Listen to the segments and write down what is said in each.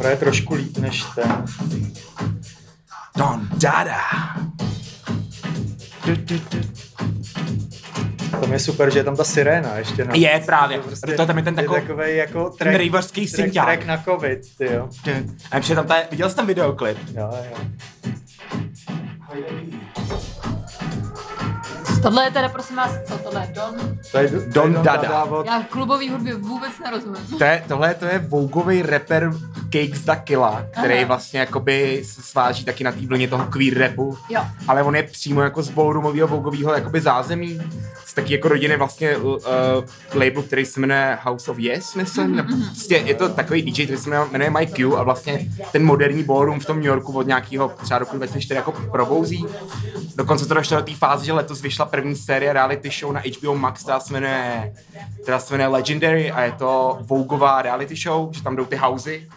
hraje trošku líp než ten. Don Dada. Du, du, du. Tam je super, že je tam ta siréna ještě. Na... Je, právě. To, To tam je ten takový- takový jako ten track, rejverský track, synťák. track na covid, ty jo. A ještě tam ta, viděl jsi ten videoklip? Jo, jo. Tohle je teda, prosím vás, co tohle je? Don? To je Don to je Dada. od, Já klubový hudbě vůbec nerozumím. To je, tohle to je Vogueový rapper Cakes da Killa, který Aha. vlastně jakoby se sváží taky na té vlně toho queer rapu. Jo. ale on je přímo jako z ballroomového vogového jakoby zázemí, z taky jako rodiny vlastně uh, label, který se jmenuje House of Yes, myslím, nebo prostě je to takový DJ, který se jmenuje, jmenuje Mike Q a vlastně ten moderní ballroom v tom New Yorku od nějakého třeba roku 2004 jako probouzí. Dokonce to došlo do té fáze, že letos vyšla první série reality show na HBO Max, která se jmenuje, která se jmenuje Legendary a je to Vogueová reality show, že tam jdou ty housey.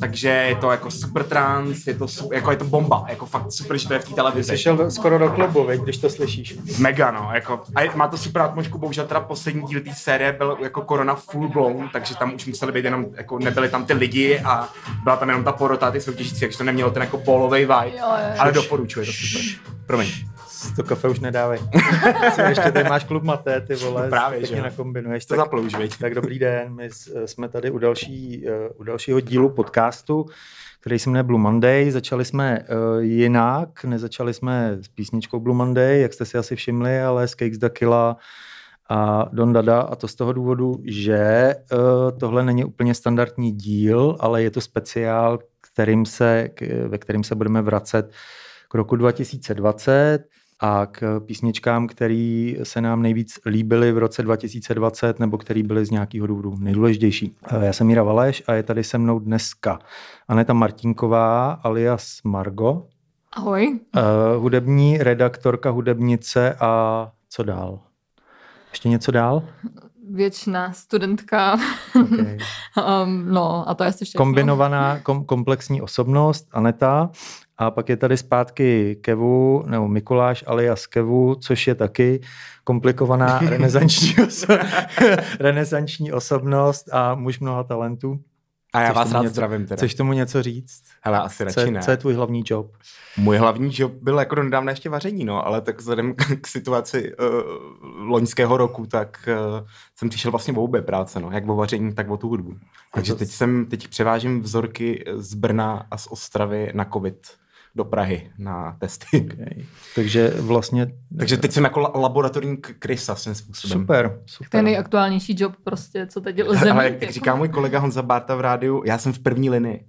Takže je to jako super trance, je to, su- jako je to bomba, jako fakt super, že to je v té televizi. Jsi šel do, skoro do klubu, veď, když to slyšíš. Mega, no, jako, a je- má to super atmosféru, bohužel teda poslední díl té série byl jako korona full blown, takže tam už museli být jenom, jako nebyli tam ty lidi a byla tam jenom ta porota, ty soutěžící, takže to nemělo ten jako ballový vibe, Jo, jo, jo. ale doporučuji, to super. Promiň. To kafe už nedávej. Ještě tady máš klub maté, ty vole. Právě, taky že jo. nakombinuješ. To Tak, zaplouž, viď? tak dobrý den, my jsme tady u, další, eh, u dalšího dílu podcastu, který se jmenuje Blue Monday. Začali jsme uh, jinak, nezačali jsme s písničkou Blue Monday, jak jste si asi všimli, ale s Cakes da Killa a Don Dada a to z toho důvodu, že uh, tohle není úplně standardní díl, ale je to speciál, kterým se, k, ve kterým se budeme vracet k roku 2020 a k písničkám, které se nám nejvíc líbily v roce 2020 nebo které byly z nějakého důvodu nejdůležitější. Eh, Já jsem Míra Valeš a je tady se mnou dneska Aneta Martinková alias Margo, Ahoj. eh, hudební redaktorka, hudebnice a co dál? Ještě něco dál? Věčná studentka. Okay. um, no a to je asi všechno. Kombinovaná kom, komplexní osobnost Aneta a pak je tady zpátky Kevu, nebo Mikuláš alias Kevu, což je taky komplikovaná renesanční, oso- renesanční osobnost a muž mnoha talentů. A já Chceš vás rád něco- zdravím teda. Chceš tomu něco říct? Hele, asi Co radši je, ne. co je tvůj hlavní job? Můj hlavní job byl jako donedávna ještě vaření, no, ale tak vzhledem k, k situaci uh, loňského roku, tak uh, jsem přišel vlastně o obě práce, no, jak o vaření, tak o tu hudbu. Takže teď jsem, teď převážím vzorky z Brna a z Ostravy na covid do Prahy na testy. Okay. Takže vlastně... Takže teď jsem jako la- laboratorní krysa svým způsobem. Super, To je super. nejaktuálnější job prostě, co teď lze Ale jak, jak jako. říká můj kolega Honza Bárta v rádiu, já jsem v první linii.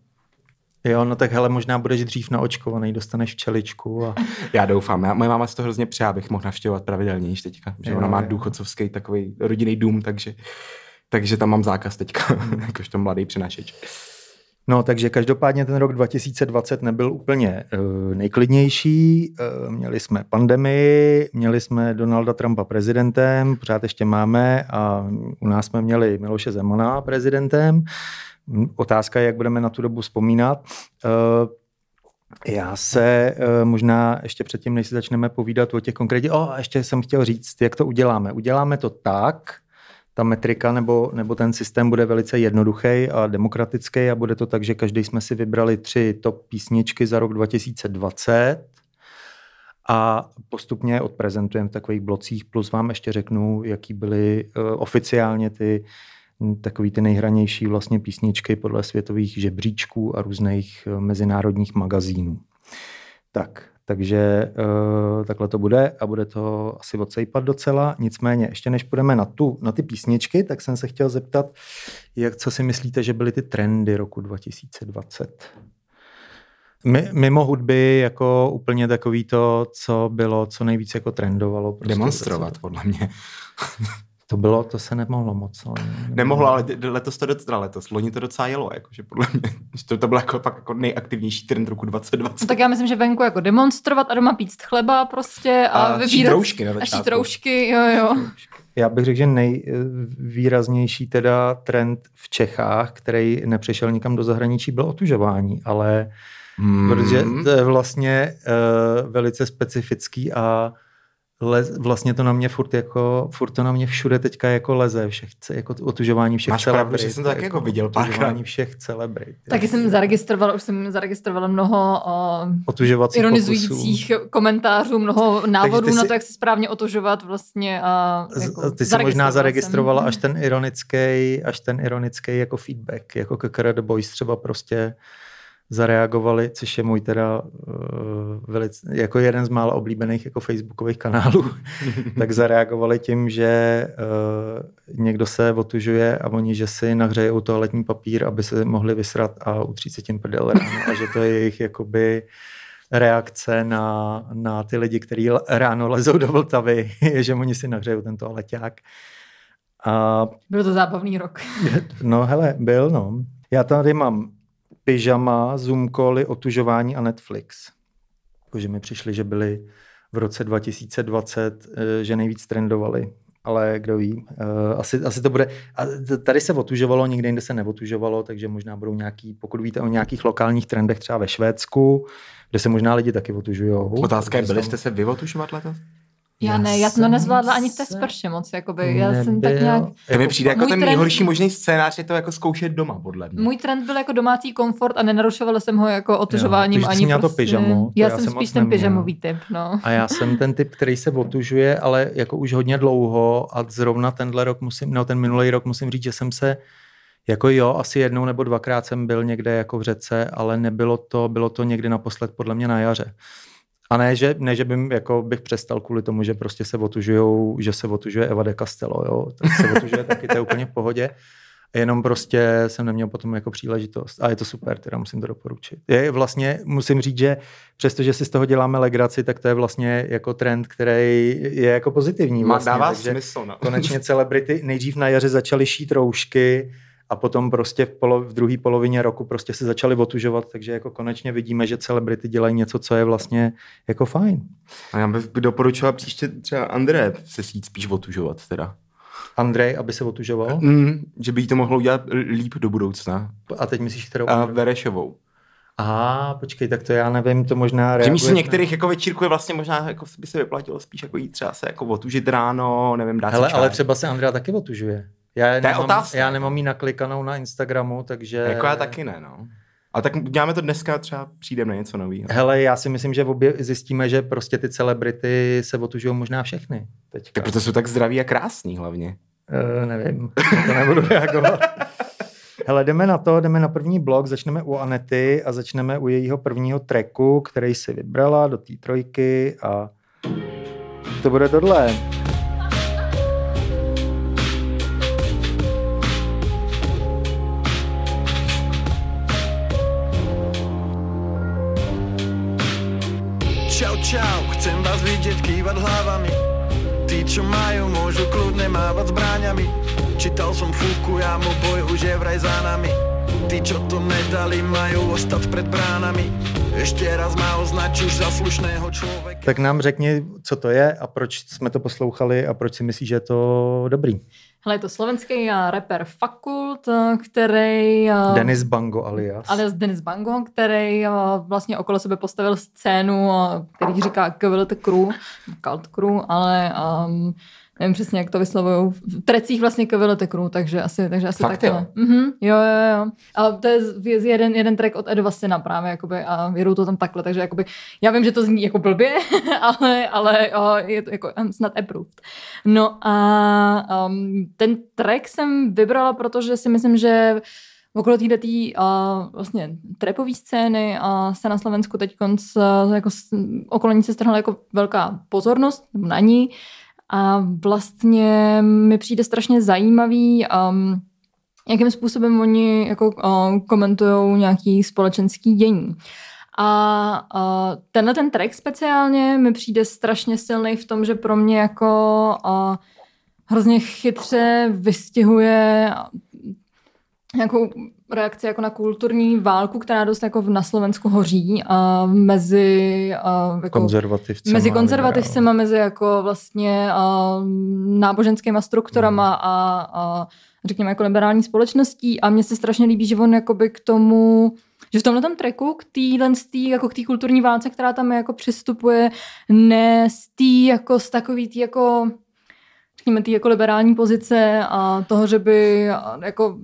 Jo, no tak hele, možná budeš dřív naočkovaný, dostaneš včeličku a Já doufám. Já, moje máma si to hrozně přeje, abych mohl navštěvovat pravidelně již teďka. Že Jo, ona má jo. důchodcovský takový rodinný dům, takže, takže tam mám zákaz teďka, jakožto mladý přenášeč. No, takže každopádně ten rok 2020 nebyl úplně uh, nejklidnější. Uh, měli jsme pandemii, měli jsme Donalda Trumpa prezidentem, pořád ještě máme a u nás jsme měli Miloše Zemana prezidentem. Otázka je, jak budeme na tu dobu vzpomínat. Uh, já se možná ještě předtím, než si začneme povídat o těch konkrétních... O, ještě jsem chtěl říct, jak to uděláme. Uděláme to tak, ta metrika nebo, nebo ten systém bude velice jednoduchý a demokratický a bude to tak, že každý jsme si vybrali tři top písničky za rok 2020 a postupně je odprezentujeme v takových blocích, plus vám ještě řeknu, jaký byly uh, oficiálně ty m, takový ty nejhranější vlastně písničky podle světových žebříčků a různých uh, mezinárodních magazínů. Tak, takže uh, takhle to bude a bude to asi odsejpat docela. Nicméně, ještě než půjdeme na, tu, na ty písničky, tak jsem se chtěl zeptat, jak, co si myslíte, že byly ty trendy roku 2020? Mi- Mimo hudby jako úplně takový to, co bylo, co nejvíc jako trendovalo. Prostě Demonstrovat, podle mě. To bylo, to se nemohlo moc. Ale Nemohlo, ale d- d- letos to docela, letos, loni to docela jelo, jakože podle mě, že to, to byl jako, fakt jako nejaktivnější trend roku 2020. No, tak já myslím, že venku jako demonstrovat a doma pít chleba prostě a, A vybírat... šít roušky na A šít začátku. roušky, jo, jo. Já bych řekl, že nejvýraznější teda trend v Čechách, který nepřešel nikam do zahraničí, byl otužování, ale Hmm. protože to je vlastně uh, velice specifický a lez, vlastně to na mě furt jako, furt to na mě všude teďka jako leze, všech, jako otužování všech Máš celebrit. pravdu, že jsem to taky jako viděl párkrát. Otužování všech celebrit. Taky jsem zaregistrovala, už jsem zaregistrovala mnoho uh, Otužovacích ironizujících pokusů. komentářů, mnoho návodů na to, jak se správně otužovat vlastně. Z- jako Ty jsi možná zaregistrovala zaregistrovala jsem. až ten ironický, až ten ironický jako feedback, jako KKR The Boys třeba prostě zareagovali, což je můj teda uh, velice, jako jeden z mála oblíbených jako facebookových kanálů, tak zareagovali tím, že uh, někdo se otužuje a oni, že si nahřejou toaletní papír, aby se mohli vysrat a utřít se tím prdel ráno a že to je jejich jakoby reakce na, na ty lidi, kteří ráno lezou do Vltavy, je, že oni si nahřejou ten toaleťák. A Byl to zábavný rok. No hele, byl no. Já tady mám pyžama, Zoom cally, otužování a Netflix. Jakože mi přišli, že byli v roce 2020, eh, že nejvíc trendovali. Ale kdo ví, eh, asi, asi to bude. A tady se otužovalo, nikde jinde se neotužovalo, takže možná budou nějaký, pokud víte o nějakých lokálních trendech třeba ve Švédsku, kde se možná lidi taky otužujou. Otázka je, byli jste se vy otužovat letos? Já Já ne, já jsem to nezvládla ani v té sprše moc, jakoby. Já jsem tak nebyl. nějak... To mi přijde jako můj ten trend- nejhorší možný scénář, je to jako zkoušet doma, podle mě. Můj trend byl jako domácí komfort a nenarušovala jsem ho jako otužováním ani měla to prostě... pyžamo, to já, já jsem spíš ten neměl. pyžamový typ, no. A já jsem ten typ, který se otužuje, ale jako už hodně dlouho a zrovna tenhle rok musím, no ten minulý rok musím říct, že jsem se jako jo, asi jednou nebo dvakrát jsem byl někde jako v řece, ale nebylo to, bylo to někdy naposled podle mě na jaře. A ne, že, ne, že bym, jako bych přestal kvůli tomu, že prostě se otužujou, že se otužuje Eva de Castello, jo, tak se otužuje taky, to je úplně v pohodě. Jenom prostě jsem neměl potom jako příležitost. A je to super, teda musím to doporučit. Je vlastně, musím říct, že přestože si z toho děláme legraci, tak to je vlastně jako trend, který je jako pozitivní. Má, Vlastně, dává takže smysl, no. konečně celebrity nejdřív na jaře začaly šít roušky a potom prostě v, polo, v druhé polovině roku prostě se začaly otužovat, takže jako konečně vidíme, že celebrity dělají něco, co je vlastně jako fajn. A já bych doporučoval příště třeba André se jít spíš otužovat teda. Andrej, aby se otužoval. Mm, že by jí to mohlo udělat líp do budoucna. A teď myslíš, kterou? A Verešovou. Aha, počkej, tak to já nevím, to možná Že reaguje... místo některých jako večírků je vlastně možná jako by se vyplatilo spíš jako jít třeba se jako otužit ráno, nevím, dát Hele, ale třeba se Andrea taky otužuje. Já je nemám, otázka. Já nemám jí naklikanou na Instagramu, takže... Jako já taky ne, no. A tak děláme to dneska, třeba přijdeme na něco nového. Hele, já si myslím, že obě zjistíme, že prostě ty celebrity se otužují možná všechny. Teďka. Tak proto jsou tak zdraví a krásní hlavně. Uh, nevím, to nebudu reagovat. Hele, jdeme na to, jdeme na první blok, začneme u Anety a začneme u jejího prvního tracku, který si vybrala do té trojky a to bude tohle. Čau, chcem vás vidieť kývať hlavami. Tí, čo majú, môžu kľudne mávať zbráňami Čítal som Fukuyamu, boj už je vraj za nami Tí, čo to nedali, majú ostať pred bránami Ešte raz ma označíš za slušného človeka Tak nám řekni, co to je a proč jsme to poslouchali a proč si myslíš, že je to dobrý. Hele, je to slovenský uh, rapper Fakult, uh, který... Uh, Denis Bango alias. alias Denis Bango, který vlastně okolo sebe postavil scénu, který říká KVLT Crew, Cult Crew, ale um, nevím přesně, jak to vyslovují. V trecích vlastně Crew, takže asi, takže asi Fakt takhle. Mhm, jo, jo, jo. A to je z- je z jeden, jeden track od Edova Sina právě, jakoby, a jedou to tam takhle, takže jakoby, já vím, že to zní jako blbě, ale, ale uh, je to jako um, snad approved. No a um, ten track jsem vybrala, protože si myslím, že okolo této uh, vlastně trapové scény uh, se na Slovensku teď konc, uh, jako, okolo ní se strhla jako velká pozornost na ní a vlastně mi přijde strašně zajímavý, um, jakým způsobem oni jako uh, komentují nějaký společenský dění. A uh, tenhle ten track speciálně mi přijde strašně silný v tom, že pro mě jako uh, hrozně chytře vystihuje nějakou reakci jako na kulturní válku, která dost jako na Slovensku hoří a mezi a jako konzervativcema. mezi a konzervativcema, mezi jako vlastně a, náboženskýma strukturama Hmm. a, a řekněme jako liberální společností a mně se strašně líbí, že on jakoby k tomu že v tomhle tom tracku k téhle jako k té kulturní válce, která tam jako přistupuje, ne z tý, jako z takový tý, jako řekněme, tý jako liberální pozice a toho, že by jako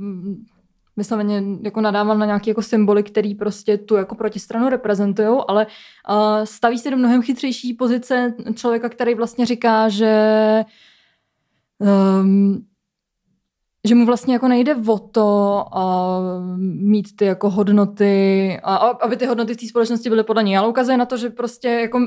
vysloveně jako nadával na nějaké jako symboly, který prostě tu jako protistranu reprezentují, ale uh, staví se do mnohem chytřejší pozice člověka, který vlastně říká, že um, že mu vlastně jako nejde o to uh, mít ty jako hodnoty, a, aby ty hodnoty v té společnosti byly podle něj, ale ukazuje na to, že prostě jako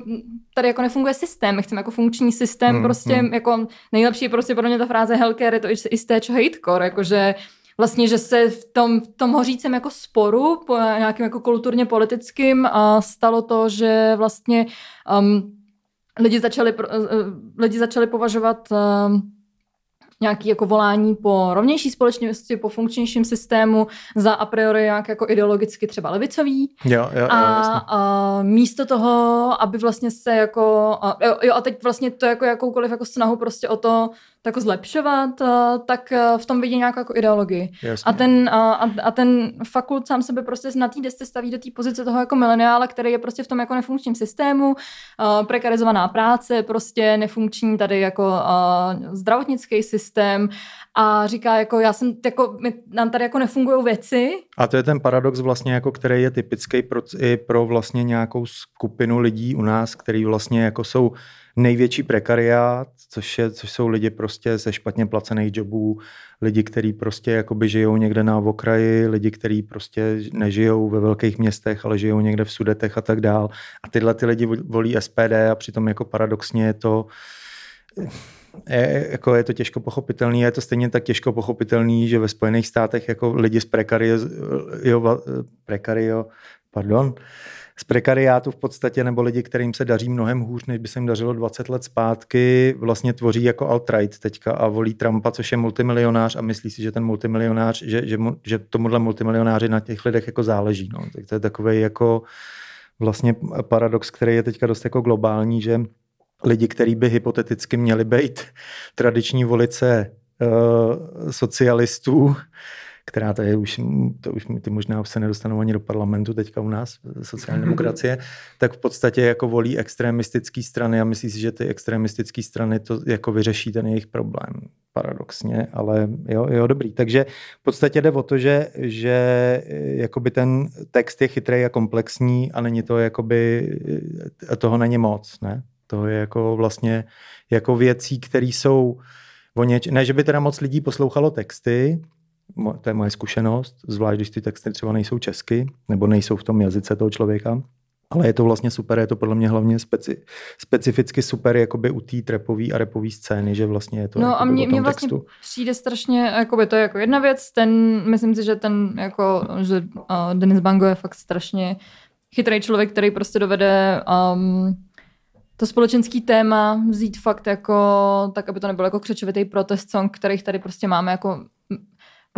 tady jako nefunguje systém, my chceme jako funkční systém, hmm, prostě hmm. jako nejlepší je prostě pro mě ta fráze Hellcare, je to i z té, čo hatecore, jakože vlastně, že se v tom, v tom hořícím jako sporu, po nějakým jako kulturně politickým a stalo to, že vlastně um, lidi, začali, uh, lidi začali považovat uh, nějaký jako volání po rovnější společnosti, po funkčnějším systému, za a priori nějak jako ideologicky třeba levicový. Jo, jo, jo, a, a místo toho, aby vlastně se jako, a, jo, jo, a teď vlastně to jako jakoukoliv jako snahu prostě o to, jako zlepšovat, tak v tom vidí nějakou jako ideologii. Jasně. A ten, a, a ten fakult sám sebe prostě na té desce staví do té pozice toho jako mileniála, který je prostě v tom jako nefunkčním systému, prekarizovaná práce, prostě nefunkční tady jako zdravotnický systém a říká jako já jsem, jako, my, nám tady jako nefungují věci. A to je ten paradox vlastně, jako který je typický pro, i pro vlastně nějakou skupinu lidí u nás, který vlastně jako jsou největší prekariát, což, je, což jsou lidi prostě ze špatně placených jobů, lidi, kteří prostě jakoby žijou někde na okraji, lidi, kteří prostě nežijou ve velkých městech, ale žijou někde v sudetech a tak dál. A tyhle ty lidi volí SPD a přitom jako paradoxně je to je, jako je to těžko pochopitelný, je to stejně tak těžko pochopitelný, že ve Spojených státech jako lidi z prekario, jo, prekario pardon, z prekariátu v podstatě, nebo lidi, kterým se daří mnohem hůř, než by se jim dařilo 20 let zpátky, vlastně tvoří jako alt-right teďka a volí Trumpa, což je multimilionář a myslí si, že ten multimilionář, že, že, že tomuhle multimilionáři na těch lidech jako záleží. No. Tak to je takový jako vlastně paradox, který je teďka dost jako globální, že lidi, kteří by hypoteticky měli být tradiční volice uh, socialistů, která to je už, to už ty možná už se nedostanou ani do parlamentu teďka u nás, sociální demokracie, tak v podstatě jako volí extremistické strany a myslí si, že ty extremistické strany to jako vyřeší ten jejich problém, paradoxně, ale jo, jo, dobrý. Takže v podstatě jde o to, že, že jakoby ten text je chytrý a komplexní a není to jakoby, toho není moc, ne? To je jako vlastně jako věcí, které jsou o něč... ne, že by teda moc lidí poslouchalo texty, to je moje zkušenost, zvlášť když ty texty třeba nejsou česky, nebo nejsou v tom jazyce toho člověka, ale je to vlastně super, je to podle mě hlavně speci, specificky super jakoby u té trepové a repové scény, že vlastně je to No a mě, mě vlastně textu. přijde strašně, jakoby to je jako jedna věc, ten, myslím si, že ten jako, že uh, Denis Bango je fakt strašně chytrý člověk, který prostě dovede um, to společenský téma vzít fakt jako, tak aby to nebylo jako křečovitý protest song, kterých tady prostě máme jako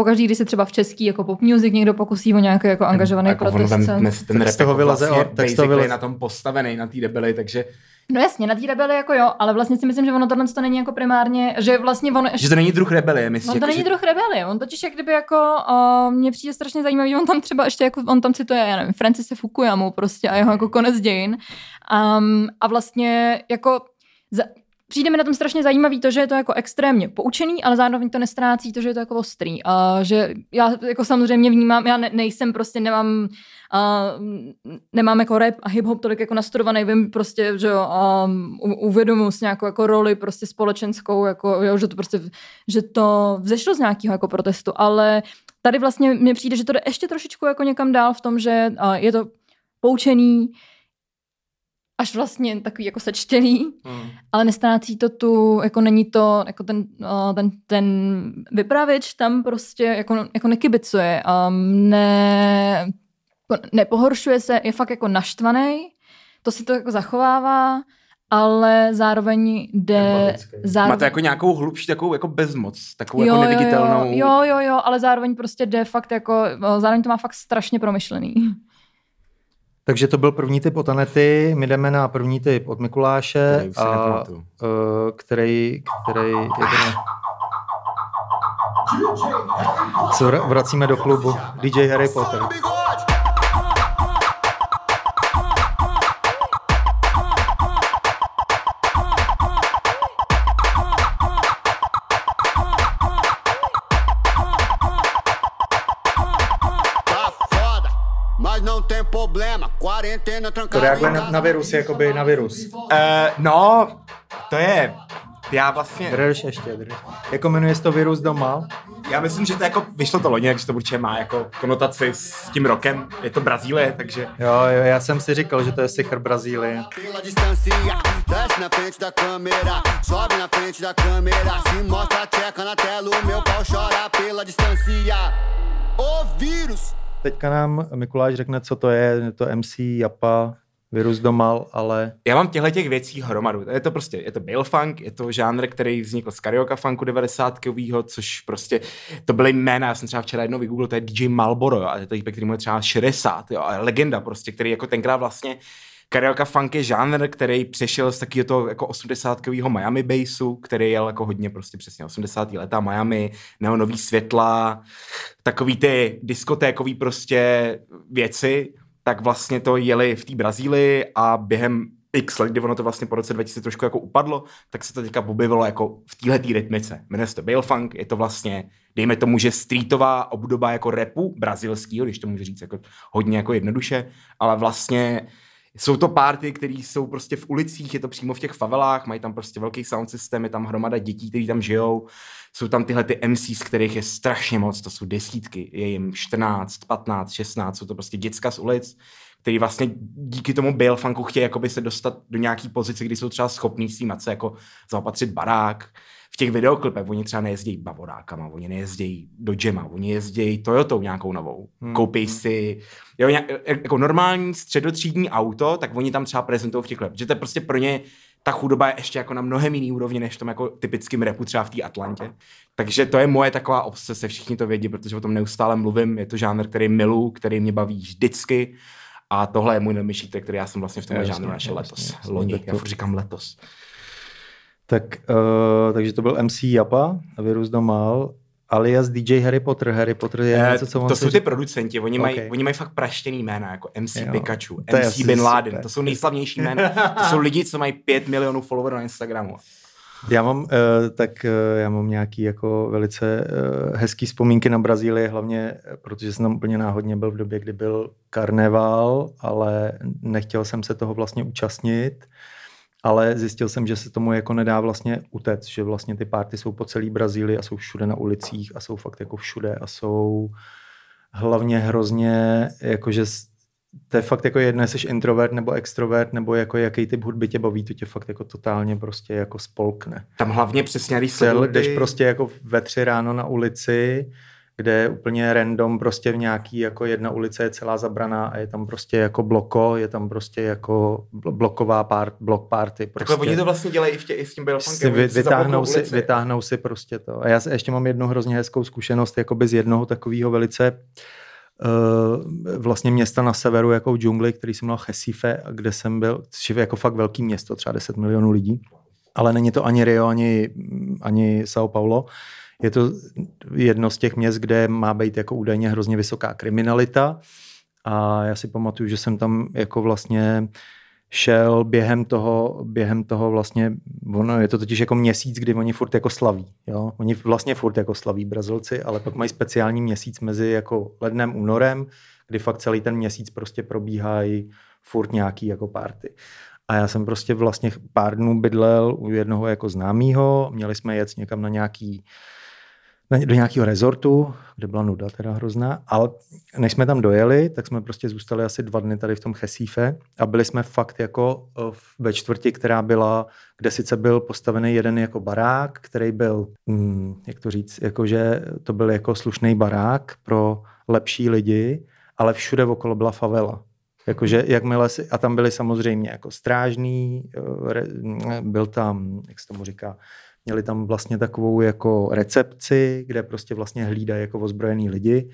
pokaždý, když se třeba v český jako pop music někdo pokusí o nějaký jako angažovaný jako protest. Ten, ten, ten rap toho vyleze, vlastně tak toho vyleze. na tom postavený, na té debily, takže No jasně, na té rebeli jako jo, ale vlastně si myslím, že ono tohle to není jako primárně, že vlastně ono ještě... Že to není druh rebeli, myslím. On to není že... druh rebeli, on totiž jak kdyby jako, uh, mně přijde strašně zajímavý, on tam třeba ještě jako, on tam cituje, já nevím, Francise Fukuyamu prostě a jeho jako konec dějin. Um, a vlastně jako za, přijde mi na tom strašně zajímavý to, že je to jako extrémně poučený, ale zároveň to nestrácí to, že je to jako ostrý. A že já jako samozřejmě vnímám, já ne, nejsem prostě, nemám, uh, nemám jako rap a hip-hop tolik jako nastudovaný, vím prostě, že jo, uvědomuji si nějakou jako roli prostě společenskou, jako, jo, že to prostě, že to vzešlo z nějakého jako protestu, ale tady vlastně mně přijde, že to jde ještě trošičku jako někam dál v tom, že uh, je to poučený, až vlastně takový jako sečtěný, hmm. ale nestrácí to tu, jako není to, jako ten, uh, ten, ten vypravěč tam prostě jako, jako nekybicuje, um, ne, jako nepohoršuje se, je fakt jako naštvaný, to si to jako zachovává, ale zároveň jde... Zároveň... Máte jako nějakou hlubší takovou jako bezmoc, takovou jo, jako neviditelnou... Jo, jo, jo, jo, ale zároveň prostě jde fakt jako, zároveň to má fakt strašně promyšlený. Takže to byl první typ od Anety, my jdeme na první typ od Mikuláše, který, a, uh, který, který je ten... Se vracíme do klubu. DJ Harry Potter. To reaguje na, na virus, jakoby na virus. Uh, no, to je já vlastně... Drž ještě, drž. Jako jmenuje se to virus doma? Já myslím, že to jako vyšlo to loni, takže to určitě má jako konotaci s tím rokem. Je to Brazílie, takže... Jo, jo, já jsem si říkal, že to je sichr Brazílie. Teďka nám Mikuláš řekne, co to je, je to MC Japa, virus domal, ale... Já mám těchto těch věcí hromadu. Je to prostě, je to Bill Funk, je to žánr, který vznikl z karaoke funku 90 což prostě, to byly jména, já jsem třeba včera jedno vygooglil, to je DJ Malboro, a je to který mu je třeba 60, jo, a legenda prostě, který jako tenkrát vlastně Karaoke funk je žánr, který přešel z takového toho jako 80 Miami bassu, který jel jako hodně prostě přesně 80. leta Miami, neonový světla, takový ty diskotékový prostě věci tak vlastně to jeli v té Brazílii a během x let, kdy ono to vlastně po roce 2000 trošku jako upadlo, tak se to teďka objevilo jako v téhle rytmice. Jmenuje se to Bill Funk, je to vlastně, dejme tomu, že streetová obdoba jako repu brazilského, když to můžu říct jako hodně jako jednoduše, ale vlastně jsou to party, které jsou prostě v ulicích, je to přímo v těch favelách, mají tam prostě velký sound systém, je tam hromada dětí, kteří tam žijou, jsou tam tyhle ty MC, z kterých je strašně moc, to jsou desítky, je jim 14, 15, 16, jsou to prostě děcka z ulic, který vlastně díky tomu bail funku chtějí jakoby se dostat do nějaký pozice, kdy jsou třeba schopní s tím jako zaopatřit barák. V těch videoklipech oni třeba nejezdí bavorákama, oni nejezdí do džema, oni jezdí Toyotou nějakou novou. Hmm. Koupí si jo, jako normální středotřídní auto, tak oni tam třeba prezentují v těch klipech. Že to je prostě pro ně ta chudoba je ještě jako na mnohem jiný úrovni, než v tom jako typickým repu třeba v té Atlantě. Takže to je moje taková obsese, všichni to vědí, protože o tom neustále mluvím. Je to žánr, který milu, který mě baví vždycky. A tohle je můj nemyšítek, který já jsem vlastně v tomhle žánru našel letos. Jasně, Loni, já furt říkám letos. Tak, uh, takže to byl MC Japa, Virus Domal alias DJ Harry Potter. Harry Potter je eh, něco, co To jsou ty producenti, oni, okay. mají, oni mají fakt praštěný jména, jako MC jo, Pikachu, MC Bin Laden, super. to jsou nejslavnější jména. to jsou lidi, co mají 5 milionů followerů na Instagramu. Já mám, uh, tak uh, já mám nějaký jako velice uh, hezký vzpomínky na Brazílii, hlavně protože jsem tam úplně náhodně byl v době, kdy byl karneval, ale nechtěl jsem se toho vlastně účastnit ale zjistil jsem, že se tomu jako nedá vlastně utec, že vlastně ty párty jsou po celé Brazílii a jsou všude na ulicích a jsou fakt jako všude a jsou hlavně hrozně, jakože to je fakt jako jedno, jsi introvert nebo extrovert, nebo jako jaký typ hudby tě baví, to tě fakt jako totálně prostě jako spolkne. Tam hlavně přesně, když se jdeš prostě jako ve tři ráno na ulici, kde je úplně random, prostě v nějaký, jako jedna ulice je celá zabraná a je tam prostě jako bloko, je tam prostě jako bloková part, blok party. Prostě. Takhle oni to vlastně dělají i, v tě, i s tím Billfunkem. Vy, vytáhnou, si, vytáhnou si prostě to. A já ještě mám jednu hrozně hezkou zkušenost jakoby z jednoho takového velice uh, vlastně města na severu jako v džungli, který jsem měl Chesife, kde jsem byl, což je jako fakt velký město, třeba 10 milionů lidí. Ale není to ani Rio, ani, ani São Paulo je to jedno z těch měst, kde má být jako údajně hrozně vysoká kriminalita. A já si pamatuju, že jsem tam jako vlastně šel během toho, během toho vlastně, ono je to totiž jako měsíc, kdy oni furt jako slaví, jo? Oni vlastně furt jako slaví Brazilci, ale pak mají speciální měsíc mezi jako lednem, únorem, kdy fakt celý ten měsíc prostě probíhají furt nějaký jako party. A já jsem prostě vlastně pár dnů bydlel u jednoho jako známého, měli jsme jet někam na nějaký do nějakého rezortu, kde byla nuda teda hrozná, ale než jsme tam dojeli, tak jsme prostě zůstali asi dva dny tady v tom Chesífe a byli jsme fakt jako eh, ve čtvrti, která byla, kde sice byl postavený jeden jako barák, který byl, hmm, jak to říct, jakože to byl jako slušný barák pro lepší lidi, ale všude okolo byla favela. Jakože jakmile si, a tam byli samozřejmě jako strážný, eh, byl tam, jak se tomu říká, Měli tam vlastně takovou jako recepci, kde prostě vlastně hlídají jako ozbrojený lidi.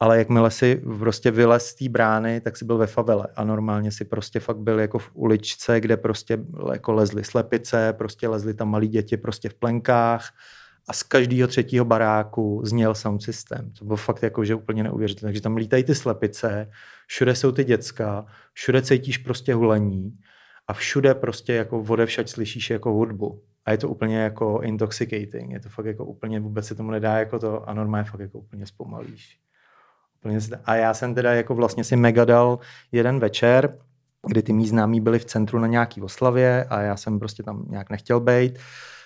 Ale jakmile si prostě vylez z té brány, tak si byl ve favele a normálně si prostě fakt byl jako v uličce, kde prostě jako lezly slepice, prostě lezly tam malí děti prostě v plenkách a z každého třetího baráku zněl sound systém. To bylo fakt jako, že úplně neuvěřitelné. Takže tam lítají ty slepice, všude jsou ty děcka, všude cítíš prostě hulení a všude prostě jako vodevšať slyšíš jako hudbu a je to úplně jako intoxicating, je to fakt jako úplně, vůbec se tomu nedá jako to a normálně fakt jako úplně zpomalíš. Úplně se- A já jsem teda jako vlastně si mega dal jeden večer, kdy ty mý známí byli v centru na nějaký oslavě a já jsem prostě tam nějak nechtěl být,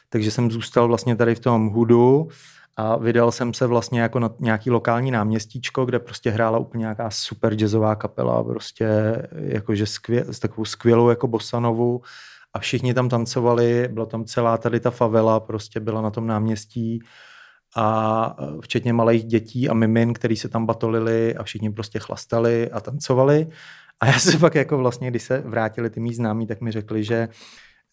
takže jsem zůstal vlastně tady v tom hudu a vydal jsem se vlastně jako na nějaký lokální náměstíčko, kde prostě hrála úplně nějaká super jazzová kapela, prostě jakože skvě, s takovou skvělou jako bosanovu a všichni tam tancovali, byla tam celá tady ta favela, prostě byla na tom náměstí a e, včetně malých dětí a mimin, který se tam batolili a všichni prostě chlastali a tancovali. A já se pak jako vlastně, když se vrátili ty mý známí, tak mi řekli, že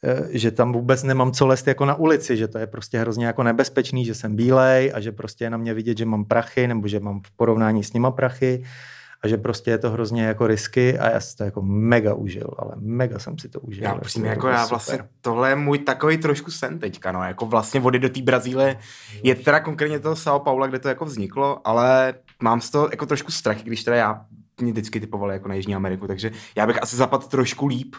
e, že tam vůbec nemám co lest jako na ulici, že to je prostě hrozně jako nebezpečný, že jsem bílej a že prostě je na mě vidět, že mám prachy nebo že mám v porovnání s nima prachy a že prostě je to hrozně jako risky a já si to jako mega užil, ale mega jsem si to užil. Já upřímně, jako já super. vlastně, tohle je můj takový trošku sen teďka, no, jako vlastně vody do té Brazílie, je teda konkrétně toho São Paula, kde to jako vzniklo, ale mám z toho jako trošku strach, když teda já mě vždycky typovali jako na Jižní Ameriku, takže já bych asi zapadl trošku líp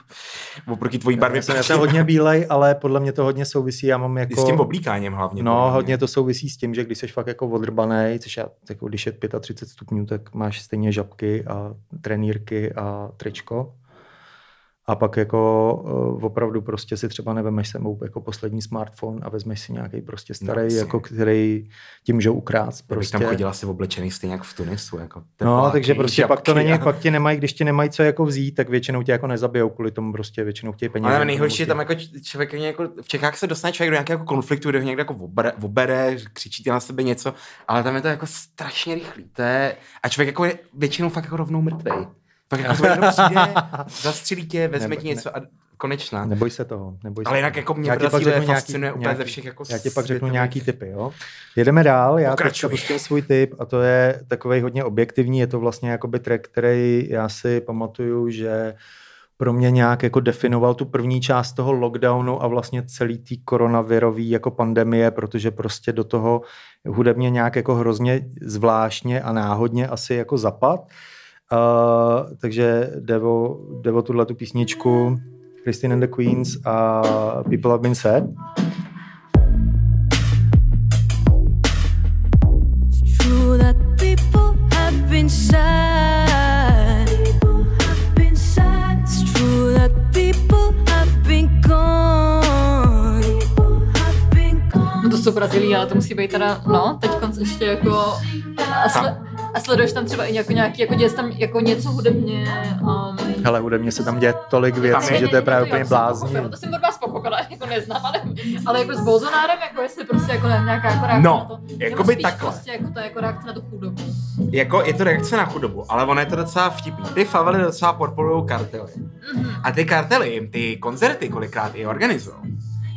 oproti tvojí barvě. Já jsem, já jsem hodně bílej, ale podle mě to hodně souvisí, já mám jako... S tím oblíkáním hlavně. No, mě. hodně to souvisí s tím, že když jsi fakt jako odrbanej, což já, jako když je 35 stupňů, tak máš stejně žabky a trenýrky a tričko. A pak jako uh, opravdu prostě si třeba nevemeš sebou jako poslední smartphone a vezmeš si nějaký prostě starý, jasně. jako který ti můžou bych Prostě. tam chodil asi oblečený stejně jak v Tunisu. Jako No, takže prostě pak to žabky není, a- pak ti nemají, když ti nemají co jako vzít, tak většinou tě jako nezabijou kvůli tomu prostě většinou chtějí peníze. Ale nejhorší je tam jako člověk, jako v Čechách se dostane člověk do nějakého jako konfliktu, kde ho někde jako obere, obere, křičí ti na sebe něco, ale tam je to jako strašně rychlý. To je, a člověk jako je většinou fakt jako rovnou mrtvej. Pak jako to jenom přijde, zastřelí tě, vezme Nebo- ti něco a konečná. Neboj se toho. Neboj se Ale jinak jako mě Brazílie fascinuje úplně ze všech jako Já ti pak řeknu nějaký typy, jo? Jedeme dál, já teďka pustím svůj tip a to je takový hodně objektivní, je to vlastně jakoby track, který já si pamatuju, že pro mě nějak jako definoval tu první část toho lockdownu a vlastně celý tý koronavirový jako pandemie, protože prostě do toho hudebně nějak jako hrozně zvláštně a náhodně asi jako zapad. Uh, takže Devo, Devo tuhle tu písničku Christine and the Queens a People Have Been Said. True that people have been sad. Jsou Brazílii, ale to musí být teda, no, teď ještě jako... A, sle, a sleduješ tam třeba i jako nějaký, jako děje tam jako něco hudebně. Um, Hele, hudebně se tam děje tolik věcí, je- že to je právě úplně blázní. To jsem od vás pochopila, jako neznám, ale, ale jako s Bolsonárem, jako jestli prostě jako nějaká jako reakce No, na to. Jakoby spíš takhle. Prostě jako to je jako reakce na tu chudobu. Jako je to reakce na chudobu, ale ono je to docela vtipný. Ty favely docela podporují kartely. A ty kartely jim ty koncerty kolikrát i organizují.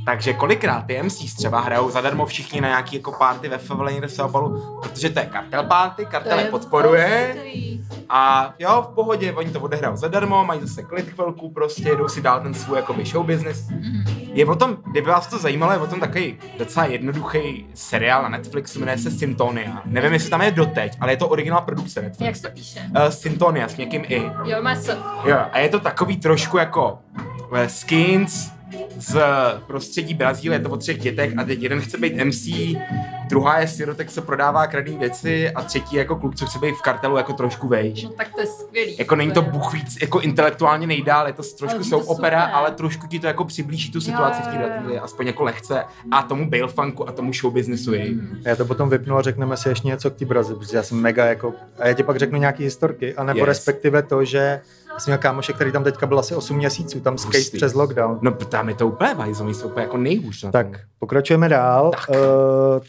Takže kolikrát ty MCs třeba hrajou zadarmo všichni na nějaký jako party ve favele někde v São Paulo, protože to je kartel party, kartel je je podporuje a jo, v pohodě, oni to odehrajou zadarmo, mají zase klid chvilku prostě, jdou si dál ten svůj jakoby show business. Je o tom, kdyby vás to zajímalo, je o tom takový docela jednoduchý seriál na Netflixu, jmenuje se Syntonia. Nevím, jestli tam je doteď, ale je to originál produkce Jak Netflix. se to píše? Uh, Syntonia s někým i. Jo, má se. Jo, a je to takový trošku jako eh, skins z prostředí Brazílie, je to o třech dětech a teď jeden chce být MC, druhá je sirotek, co prodává kradný věci a třetí jako kluk, co chce být v kartelu jako trošku vejš. No tak to je skvělý. Jako není to je- Bůh víc, jako intelektuálně nejdál, je to trošku Ale jsou je to opera, super. ale trošku ti to jako přiblíží tu situaci v té jo, jo. Brazílii, aspoň jako lehce a tomu bail funku a tomu show businessu jej. Já to potom vypnu a řekneme si ještě něco k té Brazílii, protože já jsem mega jako... A já ti pak řeknu nějaký historky, anebo Yes. respektive to, že já jsem měl kámoše, který tam teďka byl asi 8 měsíců, tam skate Hustý. přes lockdown. No tam je to úplně bajzo, oni jsou úplně jako nejhůř na tom. Tak pokračujeme dál. Tak. Uh,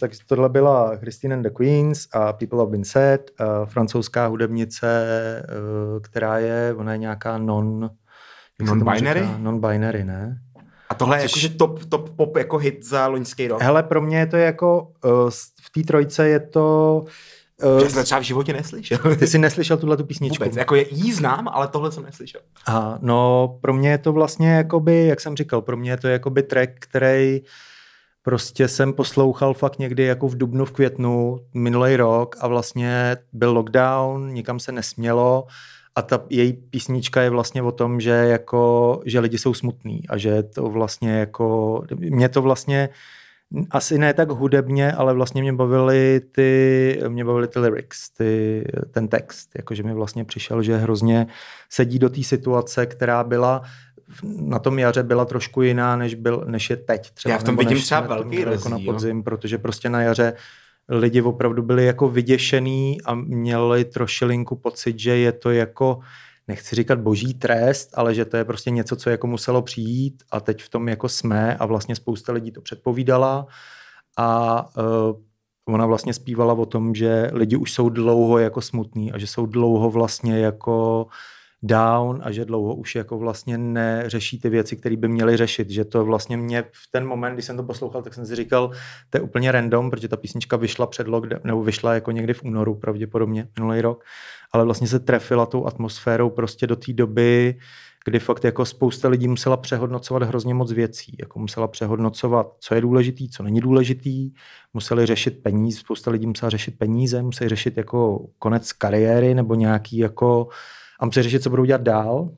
tak tohle byla Christine and the Queens a People Have Been Said, uh, francouzská hudebnice, uh, která je, ona je nějaká non... Non-binary? Non-binary, ne? A tohle je jakože top, top pop jako hit za loňský rok. Hele, pro mě je to jako, uh, v té trojce je to... Já jsem to třeba v životě neslyšel. ty jsi neslyšel tuhle tu písničku? Vůbec, jako je, jí znám, ale tohle jsem neslyšel. A no, pro mě je to vlastně jakoby, jak jsem říkal, pro mě je to jakoby track, který prostě jsem poslouchal fakt někdy jako v dubnu, v květnu minulý rok a vlastně byl lockdown, nikam se nesmělo a ta její písnička je vlastně o tom, že jako, že lidi jsou smutní a že to vlastně jako, mě to vlastně Asi ne tak hudebně, ale vlastně mě bavily ty, mě bavily ty lyrics, ty, ten text. Jakože mi vlastně přišel, že hrozně sedí do té situace, která byla na tom jaře byla trošku jiná, než, byl, než je teď. Třeba, Já v tom vidím než třeba jsme to velký měli jako na rozdíl. podzim, protože prostě na jaře lidi opravdu byli jako vyděšený a měli trošilinku pocit, že je to jako nechci říkat boží trest, ale že to je prostě něco, co jako muselo přijít a teď v tom jako jsme a vlastně spousta lidí to předpovídala. A uh, ona vlastně zpívala o tom, že lidi už jsou dlouho jako smutní a že jsou dlouho vlastně jako down a že dlouho už jako vlastně neřeší ty věci, které by měli řešit. Že to vlastně mě v ten moment, když jsem to poslouchal, tak jsem si říkal, to je úplně random, protože ta písnička vyšla před lockdown, nebo vyšla jako někdy v únoru pravděpodobně, minulý rok, ale vlastně se trefila tou atmosférou prostě do té doby, kdy fakt jako spousta lidí musela přehodnocovat hrozně moc věcí. Jako musela přehodnocovat, co je důležitý, co není důležitý, museli řešit peníze, spousta lidí musela řešit peníze, museli řešit jako konec kariéry nebo nějaký jako a museli řešit, co budou dělat dál.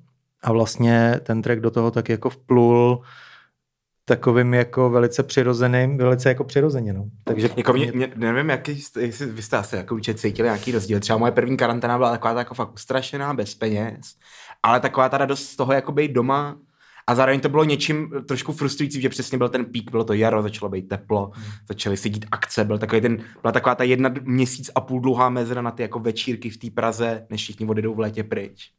A vlastně ten track do toho tak jako vplul takovým jako velice přirozeným, velice jako přirozeně, no. Takže Jako mě, mě, nevím, jaký, jste- jestli vy jste asi jako určitě cítili nějaký rozdíl. Třeba moje první karanténa byla taková ta jako fakt ustrašená, bez peněz, ale taková ta radost z toho jako být doma a zároveň to bylo něčím trošku frustrující, že přesně byl ten pík, bylo to jaro, začalo být teplo, hmm. začaly se dít akce, byl takový ten, byla taková ta jedna měsíc a půl dlouhá mezera na ty jako večírky v té Praze, než všichni odjedou v létě pryč.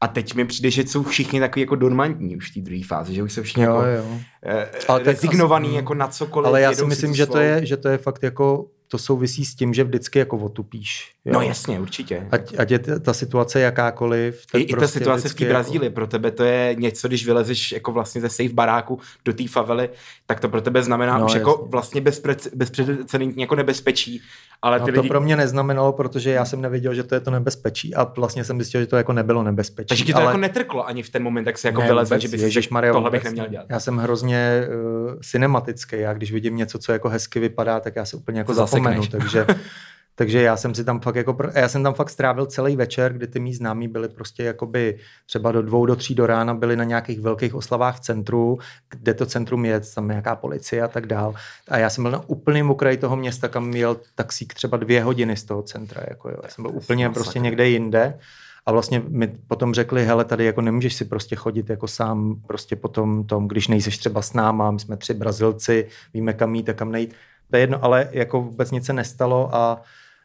A teď mi přijde, že jsou všichni takový jako dormantní už v té druhé fázi, že už jsou všichni jo, jako jo. eh, Ale rezignovaný asi- jako na cokoliv. Ale já si myslím, že to, je, že to je fakt jako, to souvisí s tím, že vždycky jako otupíš. Jo? No jasně, určitě. Ať, ať je ta situace jakákoliv. I, I ta prostě situace v té Brazílii, pro tebe to je něco, když vylezeš jako vlastně ze safe baráku do té favely, tak to pro tebe znamená No, už jako jasně. vlastně bezprece- bezprecedentní jako nebezpečí, ale No ty to lidi... pro mě neznamenalo, protože já jsem nevěděl, že to je to nebezpečí a vlastně jsem zjistil, že to jako nebylo nebezpečí. Takže ti to ale... jako netrklo ani v ten moment, jak se jako Ne, vylezl, že bys si Ježišmarja, řekl, tohle bych neměl ne. dělat. Já jsem hrozně uh, cinematický. Já když vidím něco, co jako hezky vypadá, tak já se úplně jako To zapomenu. Takže, takže já jsem si tam fakt jako, já jsem tam fakt strávil celý večer, kdy ty mý známí byli prostě jakoby třeba do dvou, do tří do rána byli na nějakých velkých oslavách v centru, kde to centrum je, tam nějaká policie a tak dál. A já jsem byl na úplném okraji toho města, kam jel taxík třeba dvě hodiny z toho centra. Jako jo. Já jsem byl úplně prostě někde jinde. A vlastně mi potom řekli, hele, tady jako nemůžeš si prostě chodit jako sám prostě potom tom, když nejseš třeba s náma, my jsme tři Brazilci, víme kam jít a kam nejít. To je jedno, ale jako vůbec nic se nestalo a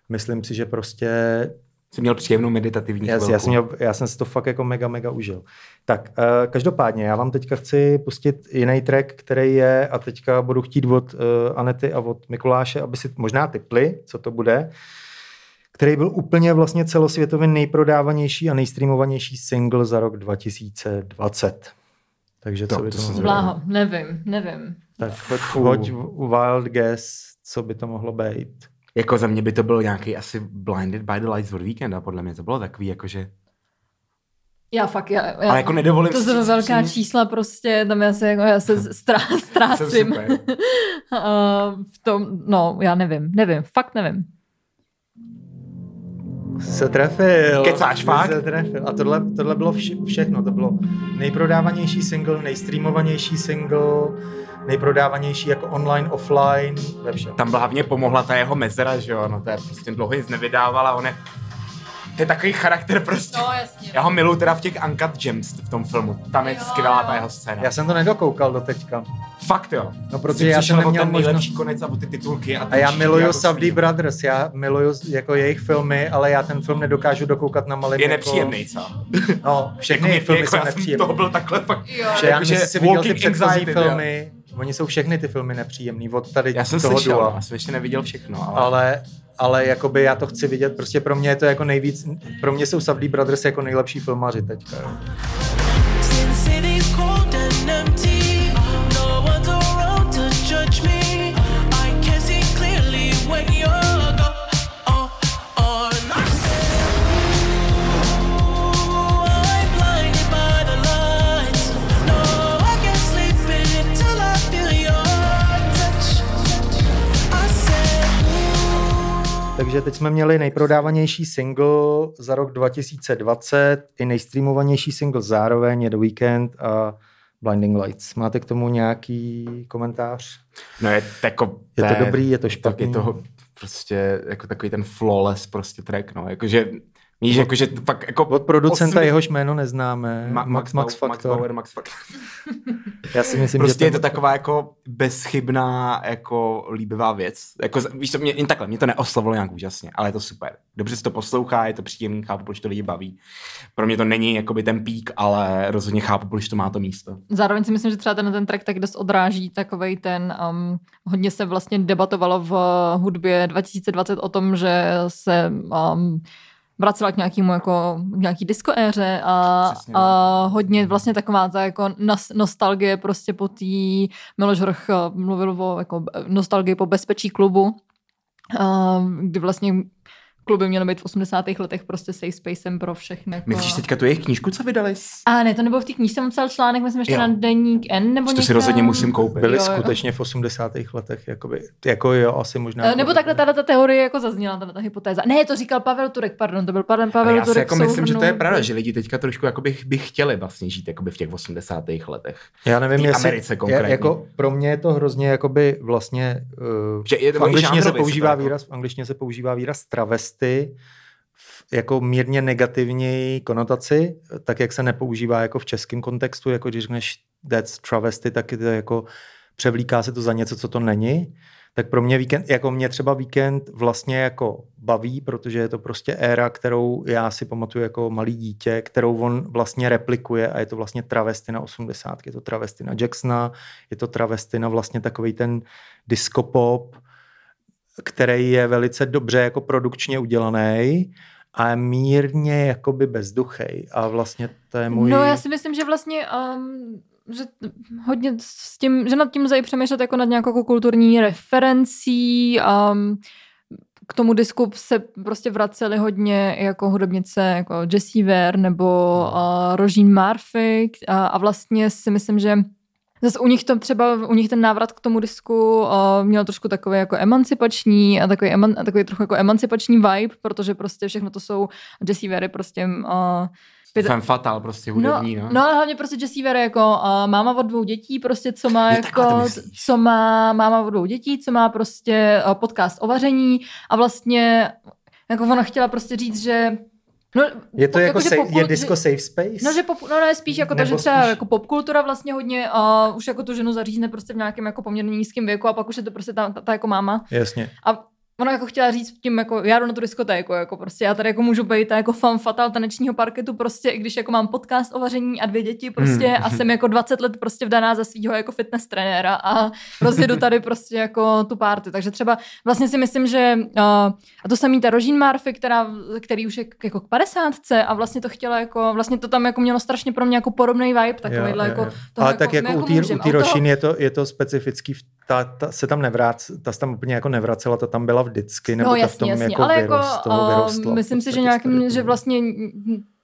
myslím si, že prostě Jsi měl příjemnou meditativní já, chvilku. já, jsem měl, já jsem si to fakt jako mega, mega užil. Tak, uh, každopádně, já vám teďka chci pustit jiný track, který je, a teďka budu chtít od uh, Anety a od Mikuláše, aby si možná typli, co to bude, který byl úplně vlastně celosvětově nejprodávanější a nejstreamovanější single za rok 2020. Takže co To- by to to Bláho, nevím, nevím. Tak hoď, hoď wild guess, co by to mohlo být. Jako za mě by to byl nějaký asi Blinded by the Lights od Weekenda, podle mě to bylo takový, jakože... Já fakt, já, já Ale jako nedovolím to jsou velká přímě- čísla prostě, tam já se, jako, já se strá, ztrácím. v tom, no, já nevím, nevím, fakt nevím. Se trefil. Kecáš, fakt? Se trefil. A tohle, tohle bylo vše, všechno. To bylo nejprodávanější single, nejstreamovanější single, nejprodávanější jako online, offline, ve všem. Tam hlavně pomohla ta jeho mezera, že jo, no to je prostě dlouho nic nevydávala, on je, to je takový charakter prostě. No, jasně. Já ho miluju teda v těch Uncut Gems v tom filmu, tam je Jo, skvělá jo. ta jeho scéna. Já jsem to nedokoukal do teďka. Fakt jo. No, protože Jsi já jsem neměl ten nejlepší možnost- konec a ty titulky. A, A já miluju jako Savdy. Brothers, já miluju jako jejich filmy, ale já ten film nedokázu dokoukat na malém Je jako... nepříjemný, co? No, všechny Jako filmy jako jsou já jsem nepříjemné. toho byl takhle fakt. Jo. Že já nevím, jestli jsi viděl ty předchozí anxiety, jo. Oni jsou všechny ty filmy nepříjemný, od tady Já jsem toho slyšel, dua. já jsem ještě neviděl všechno, ale... ale, ale jakoby já to chci vidět, prostě pro mě je to jako nejvíc, pro mě jsou Savdy Brothers jako nejlepší filmaři teďka. Jo. Takže teď jsme měli nejprodávanější single za rok 2020 i nejstreamovanější single zároveň je The Weekend a Blinding Lights. Máte k tomu nějaký komentář? No je, jako, Je to dobrý, je to tak špatný? je toho prostě jako takový ten flawless prostě track, no, jakože Víš, jakože fakt jako... Od producenta osmi- jehož jméno neznáme. Ma- Max, Max, Factor. Bauer, Max Factor. Já si myslím, Prostě že je to taková jako bezchybná, jako líbivá věc. Jako, víš to, mě, jen takhle, mě to neoslovilo nějak úžasně, ale je to super. Dobře se to poslouchá, je to příjemný, chápu, proč to lidi baví. Pro mě to není jakoby ten pík, ale rozhodně chápu, proč to má to místo. Zároveň si myslím, že třeba ten, ten track tak dost odráží takovej ten, um, hodně se vlastně debatovalo v hudbě 2020 o tom, že se um, vracela k nějakému jako k nějaký disco éře a, Přesně, a hodně vlastně taková ta jako nas, nostalgie prostě po té Miloš Hrch eh, mluvil o jako nostalgii po bezpečí klubu, a, kdy vlastně kluby měly být v 80. letech prostě safe spacem pro všechny. Jako... Myslíš teďka tu jejich knížku, co vydali? A ne, to nebylo v té knížce, jsem psal článek, myslím ještě Jo. na deník N, nebo To si rozhodně musím koupit. byli Jo, jo. skutečně v 80. letech, jakoby, jako jo, asi možná. Eh, Nebo takhle tato ta teorie jako zazněla, tato ta hypotéza. Ne, to říkal Pavel Turek, pardon, to byl Pavel, Ale Pavel já si Turek. jako myslím, že to je pravda, že lidi teďka trošku jako by, by chtěli vlastně žít jakoby v těch 80. letech. Já nevím, jestli, Americe konkrétně. je- jako pro mě je to hrozně jakoby vlastně, uh, Že je to v angličtině se používá jako- výraz, v angličtině se používá výraz travesty, v jako mírně negativní konotaci, tak jak se nepoužívá jako v českém kontextu, jako když řekneš that's travesty, tak je to jako převlíká se to za něco, co to není. Tak pro mě víkend, jako mě třeba víkend vlastně jako baví, protože je to prostě éra, kterou já si pamatuju jako malý dítě, kterou on vlastně replikuje a je to vlastně travesty na 80. Je to travesty na Jacksona, je to travesty na vlastně takový ten disco pop, který je velice dobře jako produkčně udělaný a mírně jakoby bezduchej. A vlastně to je můj... No já si myslím, že vlastně um, že hodně s tím, že nad tím lze přemýšlet jako nad nějakou jako kulturní referencí. Um, k tomu disku se prostě vraceli hodně jako hudebnice jako Jessie Ware nebo uh, Rožín Murphy. A, a vlastně si myslím, že Zase u nich to třeba, u nich ten návrat k tomu disku uh, měl trošku takový jako emancipační a takový, eman, a takový trochu jako emancipační vibe, protože prostě všechno to jsou Jessie Ware prostě uh, pět- Femme fatal prostě hudební, no. no. no ale hlavně prostě Jessie Ware jako uh, máma od dvou dětí, prostě co má Jo, jako, co má máma od dvou dětí, co má prostě uh, podcast o vaření a vlastně jako ona chtěla prostě říct, že No, Je to po- jako, že safe, je disco safe space? No, že pop, no ne, spíš jako to, Nebo že třeba spíš- jako popkultura vlastně hodně uh, už jako tu ženu zařízne prostě v nějakém jako poměrně nízkém věku a pak už je to prostě ta, ta, ta jako máma. Jasně. A ona jako chtěla říct tím, jako já jdu na tu diskotéku, jako prostě já tady jako můžu být ta jako fan fatal tanečního parketu prostě, i když jako mám podcast o vaření a dvě děti prostě Hmm. a jsem jako 20 let prostě vdaná za svého jako fitness trenéra a rozjedu tady prostě jako tu party. Takže třeba vlastně si myslím, že uh, a to samý ta Rožín Murphy, která, který už je k- jako k 50 a vlastně to chtěla jako, vlastně to tam jako mělo strašně pro mě jako podobný vibe, takovýhle jako toho Ale tak jako my u té můžem. u A té u toho- Rošin je to, je to specifický, v- ta, ta, se tam nevrác, ta se tam úplně jako nevracela, ta tam byla vždycky, nebo no, ta v tom jasně. jako ale vyrost, jako, toho uh, vyrostla. v myslím si, že nějakým, že vlastně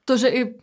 to, že i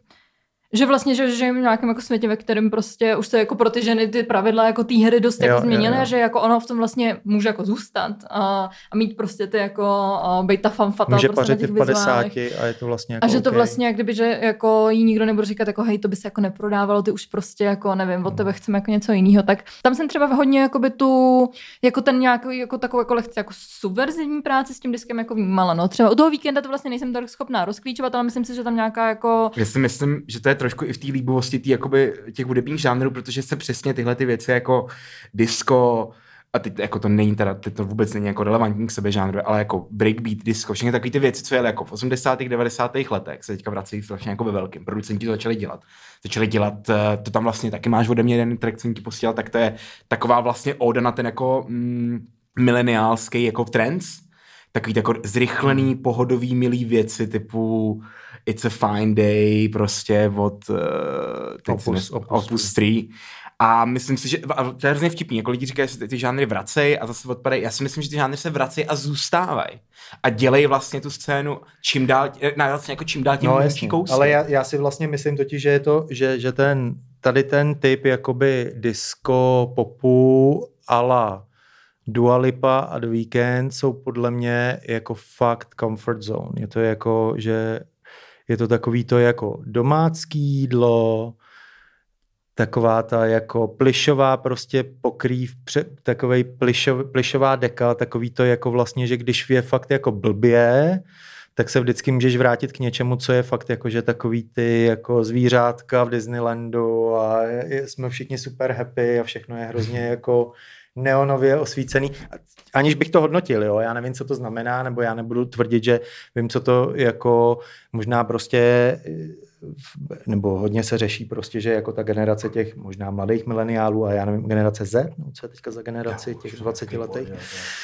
že vlastně, že žijeme v nějakém jako světě, ve kterém prostě už se jako pro ty ženy ty pravidla jako té hry dost Jo, jako změnily, a že jako ono v tom vlastně může jako zůstat a, a mít prostě ty jako, a být ta fan fatal Může prostě na těch v 50 vizuálech. a je to vlastně jako A že to OK. vlastně, jak kdyby, že jako jí nikdo nebude říkat, jako hej, to by se jako neprodávalo, ty už prostě jako nevím, od tebe chceme jako něco jiného. Tak tam jsem třeba hodně jako by tu, jako ten nějaký, jako takovou jako lehce jako subverzivní práci s tím diskem jako vnímala. No. Třeba u toho víkenda to vlastně nejsem tak schopná rozklíčovat, ale myslím si, že tam nějaká jako Já si myslím, že to je trošku i v té líbivosti tý, jakoby, těch hudebních žánrů, protože se přesně tyhle ty věci jako disco, a teď jako to není teda, teď to vůbec není jako relevantní k sebe žánru, ale jako breakbeat, disco, všechny takové ty věci, co jeli jako v 80. 90. letech, se teďka vracejí strašně jako ve velkým. Producenti to začali dělat. Začali dělat, eh, to tam vlastně taky máš ode mě jeden track, jsem ti posílal, tak to je taková vlastně oda na ten jako mm, mileniálský jako trends, takový jako zrychlený, pohodový, milý věci typu It's a Fine Day, prostě od uh, Opus- Opus Opus 3. A myslím si, že to je hrozně vtipný, jako lidi říkají, že ty, ty žánry vracejí a zase odpadají. Já si myslím, že ty žánry se vracejí a zůstávají. A dělají vlastně tu scénu čím dál, na vlastně jako čím dál tím No menší jasně, kousky. ale já, já si vlastně myslím totiž, že je to, že, že ten, tady ten typ jakoby disco popu ala Dua Lipa a The Weeknd jsou podle mě jako fakt comfort zone. Je to jako, že je to takový to jako domácký jídlo, taková ta jako plišová prostě pokrýv, pře, takovej plišov, plišová deka, takový to jako vlastně, že když je fakt jako blbě, tak se vždycky můžeš vrátit k něčemu, co je fakt jako, že takový ty jako zvířátka v Disneylandu a jsme všichni super happy a všechno je hrozně jako neonově osvícený. Aniž bych to hodnotil, jo, já nevím, co to znamená, nebo já nebudu tvrdit, že vím, co to jako možná prostě nebo hodně se řeší prostě, že jako ta generace těch možná mladých mileniálů a já nevím, generace Z, no, co je teďka za generaci těch 20 letých,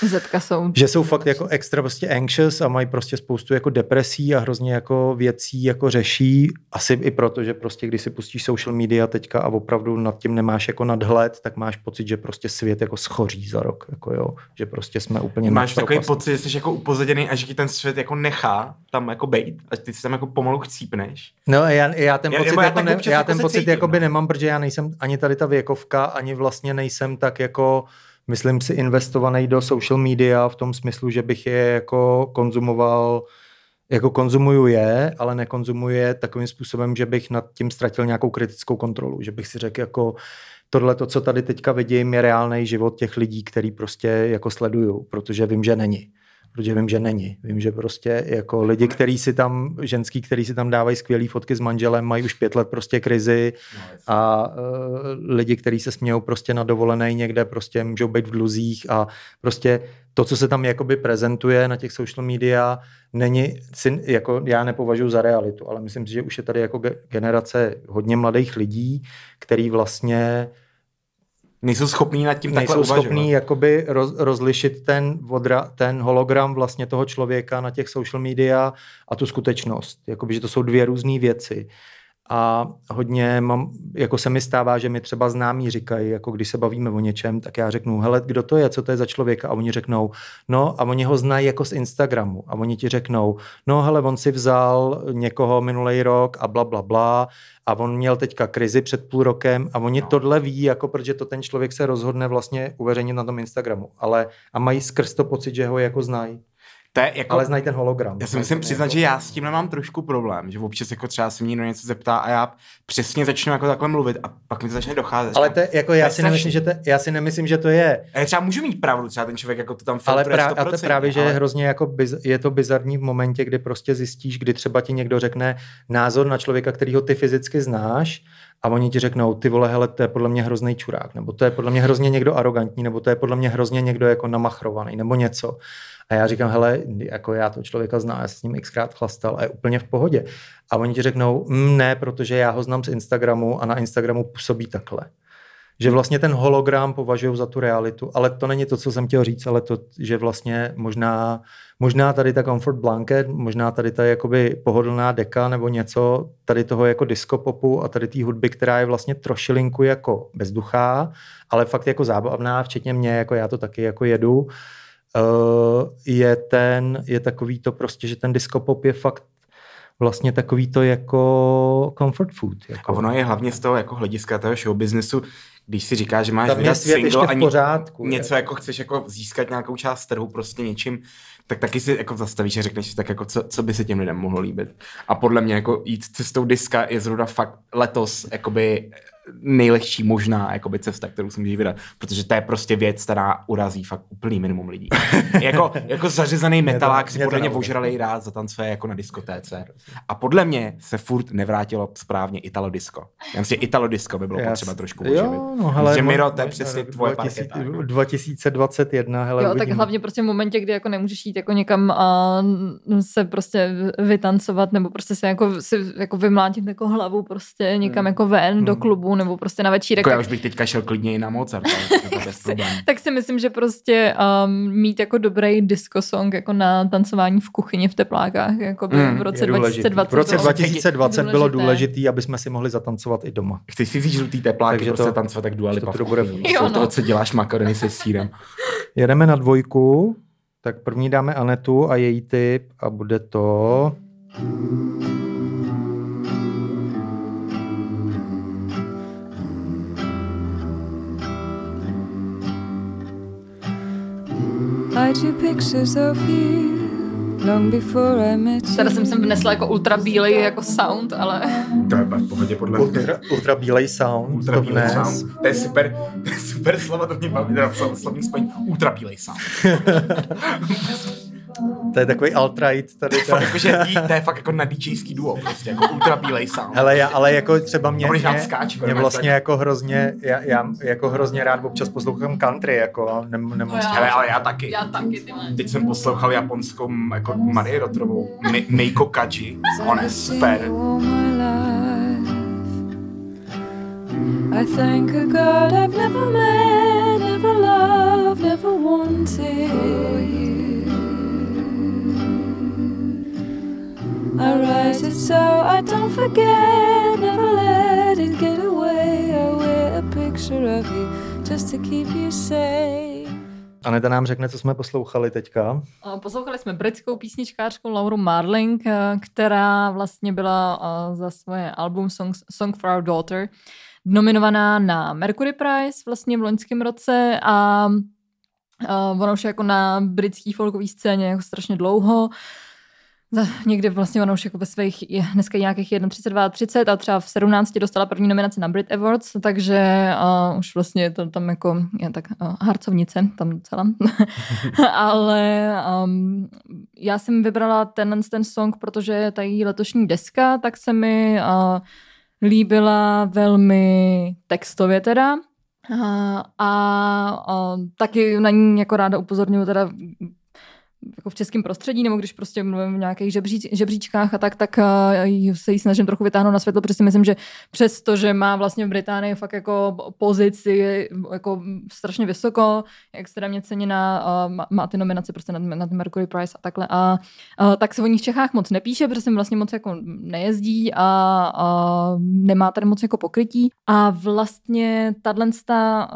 Zetka jsou. že jsou fakt jako extra prostě anxious a mají prostě spoustu jako depresí a hrozně jako věcí jako řeší. Asi i proto, že prostě když si pustíš social media teďka a opravdu nad tím nemáš jako nadhled, tak máš pocit, že prostě svět jako schoří za rok. Jako jo, že prostě jsme úplně Máš takový propasti. pocit, že jsi jako upozaděný a že ti ten svět jako nechá tam jako bejt a ty si tam jako pomalu chcípneš. No já, já ten pocit, já jako ne, já jako ten pocit cítím, jakoby no. nemám, protože já nejsem ani tady ta věkovka, ani vlastně nejsem tak jako myslím si investovaný do social media v tom smyslu, že bych je jako konzumoval jako konzumuju je, ale nekonzumuju je takovým způsobem, že bych nad tím ztratil nějakou kritickou kontrolu, že bych si řekl jako tohle, to, co tady teďka vidím, je reálný život těch lidí, který prostě jako sleduju, protože vím, že není. Protože vím, že není. Vím, že prostě jako lidi, který si tam, ženský, který si tam dávají skvělé fotky s manželem, mají už pět let prostě krizi a uh, lidi, kteří se smějou prostě na dovolené někde, prostě můžou být v dluzích a prostě to, co se tam jakoby prezentuje na těch social media, není, jako já nepovažuji za realitu, ale myslím si, že už je tady jako ge- generace hodně mladých lidí, který vlastně Nejsou schopní nad tím takhle uvažovat. schopní jakoby roz, rozlišit ten, odra, ten hologram vlastně toho člověka na těch social media a tu skutečnost. Jakoby, že to jsou dvě různé věci. A hodně mám, jako se mi stává, že mi třeba známí říkají, jako když se bavíme o něčem, tak já řeknu, hele, kdo to je, co to je za člověka? A oni řeknou, no a oni ho znají jako z Instagramu. A oni ti řeknou, no hele, on si vzal někoho minulý rok a bla, bla, bla a on měl teďka krizi před půl rokem a oni no. tohle ví, jako protože to ten člověk se rozhodne vlastně uveřejnit na tom Instagramu. Ale a mají skrz to pocit, že ho jako znají. To je jako, Ale znají ten hologram. Já si musím přiznat, že já s tím mám trošku problém, že občas jako třeba se mě někdo něco zeptá a já přesně začnu jako takhle mluvit a pak mi to začne docházet. Ale to, je- jako já je si nemyslím, že to, já si nemyslím, že to je. Já třeba můžu mít pravdu, třeba ten člověk jako to tam Ale právě, a to 100%, právě, že je ale- hrozně jako biz, je to bizarní v momentě, kdy prostě zjistíš, kdy třeba ti někdo řekne názor na člověka, kterýho ty fyzicky znáš a oni ti řeknou, ty vole, hele, to je podle mě hrozný čurák, nebo to je podle mě hrozně někdo arrogantní, nebo to je podle mě hrozně někdo jako namachrovaný, nebo něco. A já říkám, hele, jako já to člověka znám, já se s ním xkrát chlastal a je úplně v pohodě. A oni ti řeknou, mm, ne, protože já ho znám z Instagramu a na Instagramu působí takhle. Že vlastně ten hologram považují za tu realitu, ale to není to, co jsem chtěl říct, ale to, že vlastně možná, možná tady ta comfort blanket, možná tady ta jakoby pohodlná deka nebo něco tady toho jako disco popu a tady té hudby, která je vlastně trošilinku jako bezduchá, ale fakt jako zábavná, včetně mě, jako já to taky jako jedu, uh, je ten, je takový to prostě, že ten disco pop je fakt vlastně takový to jako comfort food. A Jako. ono je hlavně z toho jako hlediska toho show businessu, když si říkáš, že máš vydat svět single a pořádku, něco je. jako chceš jako získat nějakou část trhu prostě něčím, tak taky si jako zastavíš a řekneš si tak jako, co, co by se těm lidem mohlo líbit. A podle mě jako jít cestou diska je zrovna fakt letos jakoby nejlehčí možná jakoby cesta, kterou si můžeš vydat, protože to je prostě věc, která urazí fakt úplný minimum lidí. jako, jako zařezaný metalák si podle mě ožralej rád zatancuje jako na diskotéce. A podle mě se furt nevrátilo správně Italo disco. Já myslím, že Italo disco by bylo potřeba trošku oživit. Jo, no hele, že Miro, mo- to je přesně rok tvoje 2000 parketa. jako. 2021, hele, Jo, tak hlavně prostě v momentě, kdy jako nemůžeš jít jako někam a se prostě vytancovat nebo prostě se jako, si jako vymlátit jako hlavu prostě někam jako ven do klubu nebo prostě na večírek, Jako já tak, už bych teďka šel klidně i na Mozart, to tak si myslím, že prostě um, mít jako dobrý disco song jako na tancování v kuchyni v teplákách jako by Mm, v roce důležitý. 2020 V roce bylo 2020 bylo důležité. aby jsme si mohli zatancovat i doma. Chceš si vzít žlutý tepláky, Takže prostě to- tancovat tak Dua že Lipa to v bude. Jo, Místo toho, no. co děláš makarony se sírem. Jedeme na dvojku, tak první dáme Anetu a její tip a bude to... I drew pictures of you long before I met you. Teda jsem sem vnesla jako ultra bílej jako sound, ale To je v pohodě podle mě. Ultra, ultra bílej sound, Ultra to bílej vnes. sound. To je super, to je super slovo, to mě baví, teda slo- slovní spojení. Ultra bílej sound. To je takový alt-right tady. Fakt Ta. jako, že dí- to je fakt jako na DJský duo, prostě, jako ultra bílej sound. Hele, já, ale jako třeba mě, mě, skáč, jako mě normálně vlastně jako hrozně, já, já jako hrozně rád občas poslouchám country, jako a nem, nemoc. No já- Hele, ale já taky. já taky, ty. Teď jsem poslouchal japonskou jako Marie Rotrovou, Mi- Meiko Kaji. Ona je super. I thank a God I've never met, never loved, never wanted. I write it so I don't forget, never let it get away. I wear a picture of you just to keep you safe. Aneta nám řekne, co jsme poslouchali teďka. A Poslouchali jsme britskou písničkářku Lauru Marling, eh, která vlastně byla eh, za svoje album Song, Song for Our Daughter nominovaná na Mercury Prize vlastně v loňském roce a uh, ona už je jako na britské folkové scéně jako strašně dlouho. Někdy vlastně ona už jako ve svých, je dneska nějakých 31, 30 a třeba v 17 dostala první nominaci na Brit Awards, takže uh, už vlastně je to tam jako je tak uh, harcovnice tam docela. Ale um, já jsem vybrala ten, ten song, protože ta její letošní deska, tak se mi uh, líbila velmi textově teda. A, a, a taky na ní jako ráda upozorňuji teda jako v českém prostředí, nebo když prostě mluvím v nějakých žebří, žebříčkách a tak, tak uh, se jí snažím trochu vytáhnout na světlo, protože si myslím, že přesto, že má vlastně v Británii fakt jako pozici jako strašně vysoko, extrémně ceněná, uh, má, ty nominace prostě na, na Mercury Prize a takhle. A uh, tak se o ní v Čechách moc nepíše, protože se vlastně moc jako nejezdí a, a nemá tady moc jako pokrytí. A vlastně tato,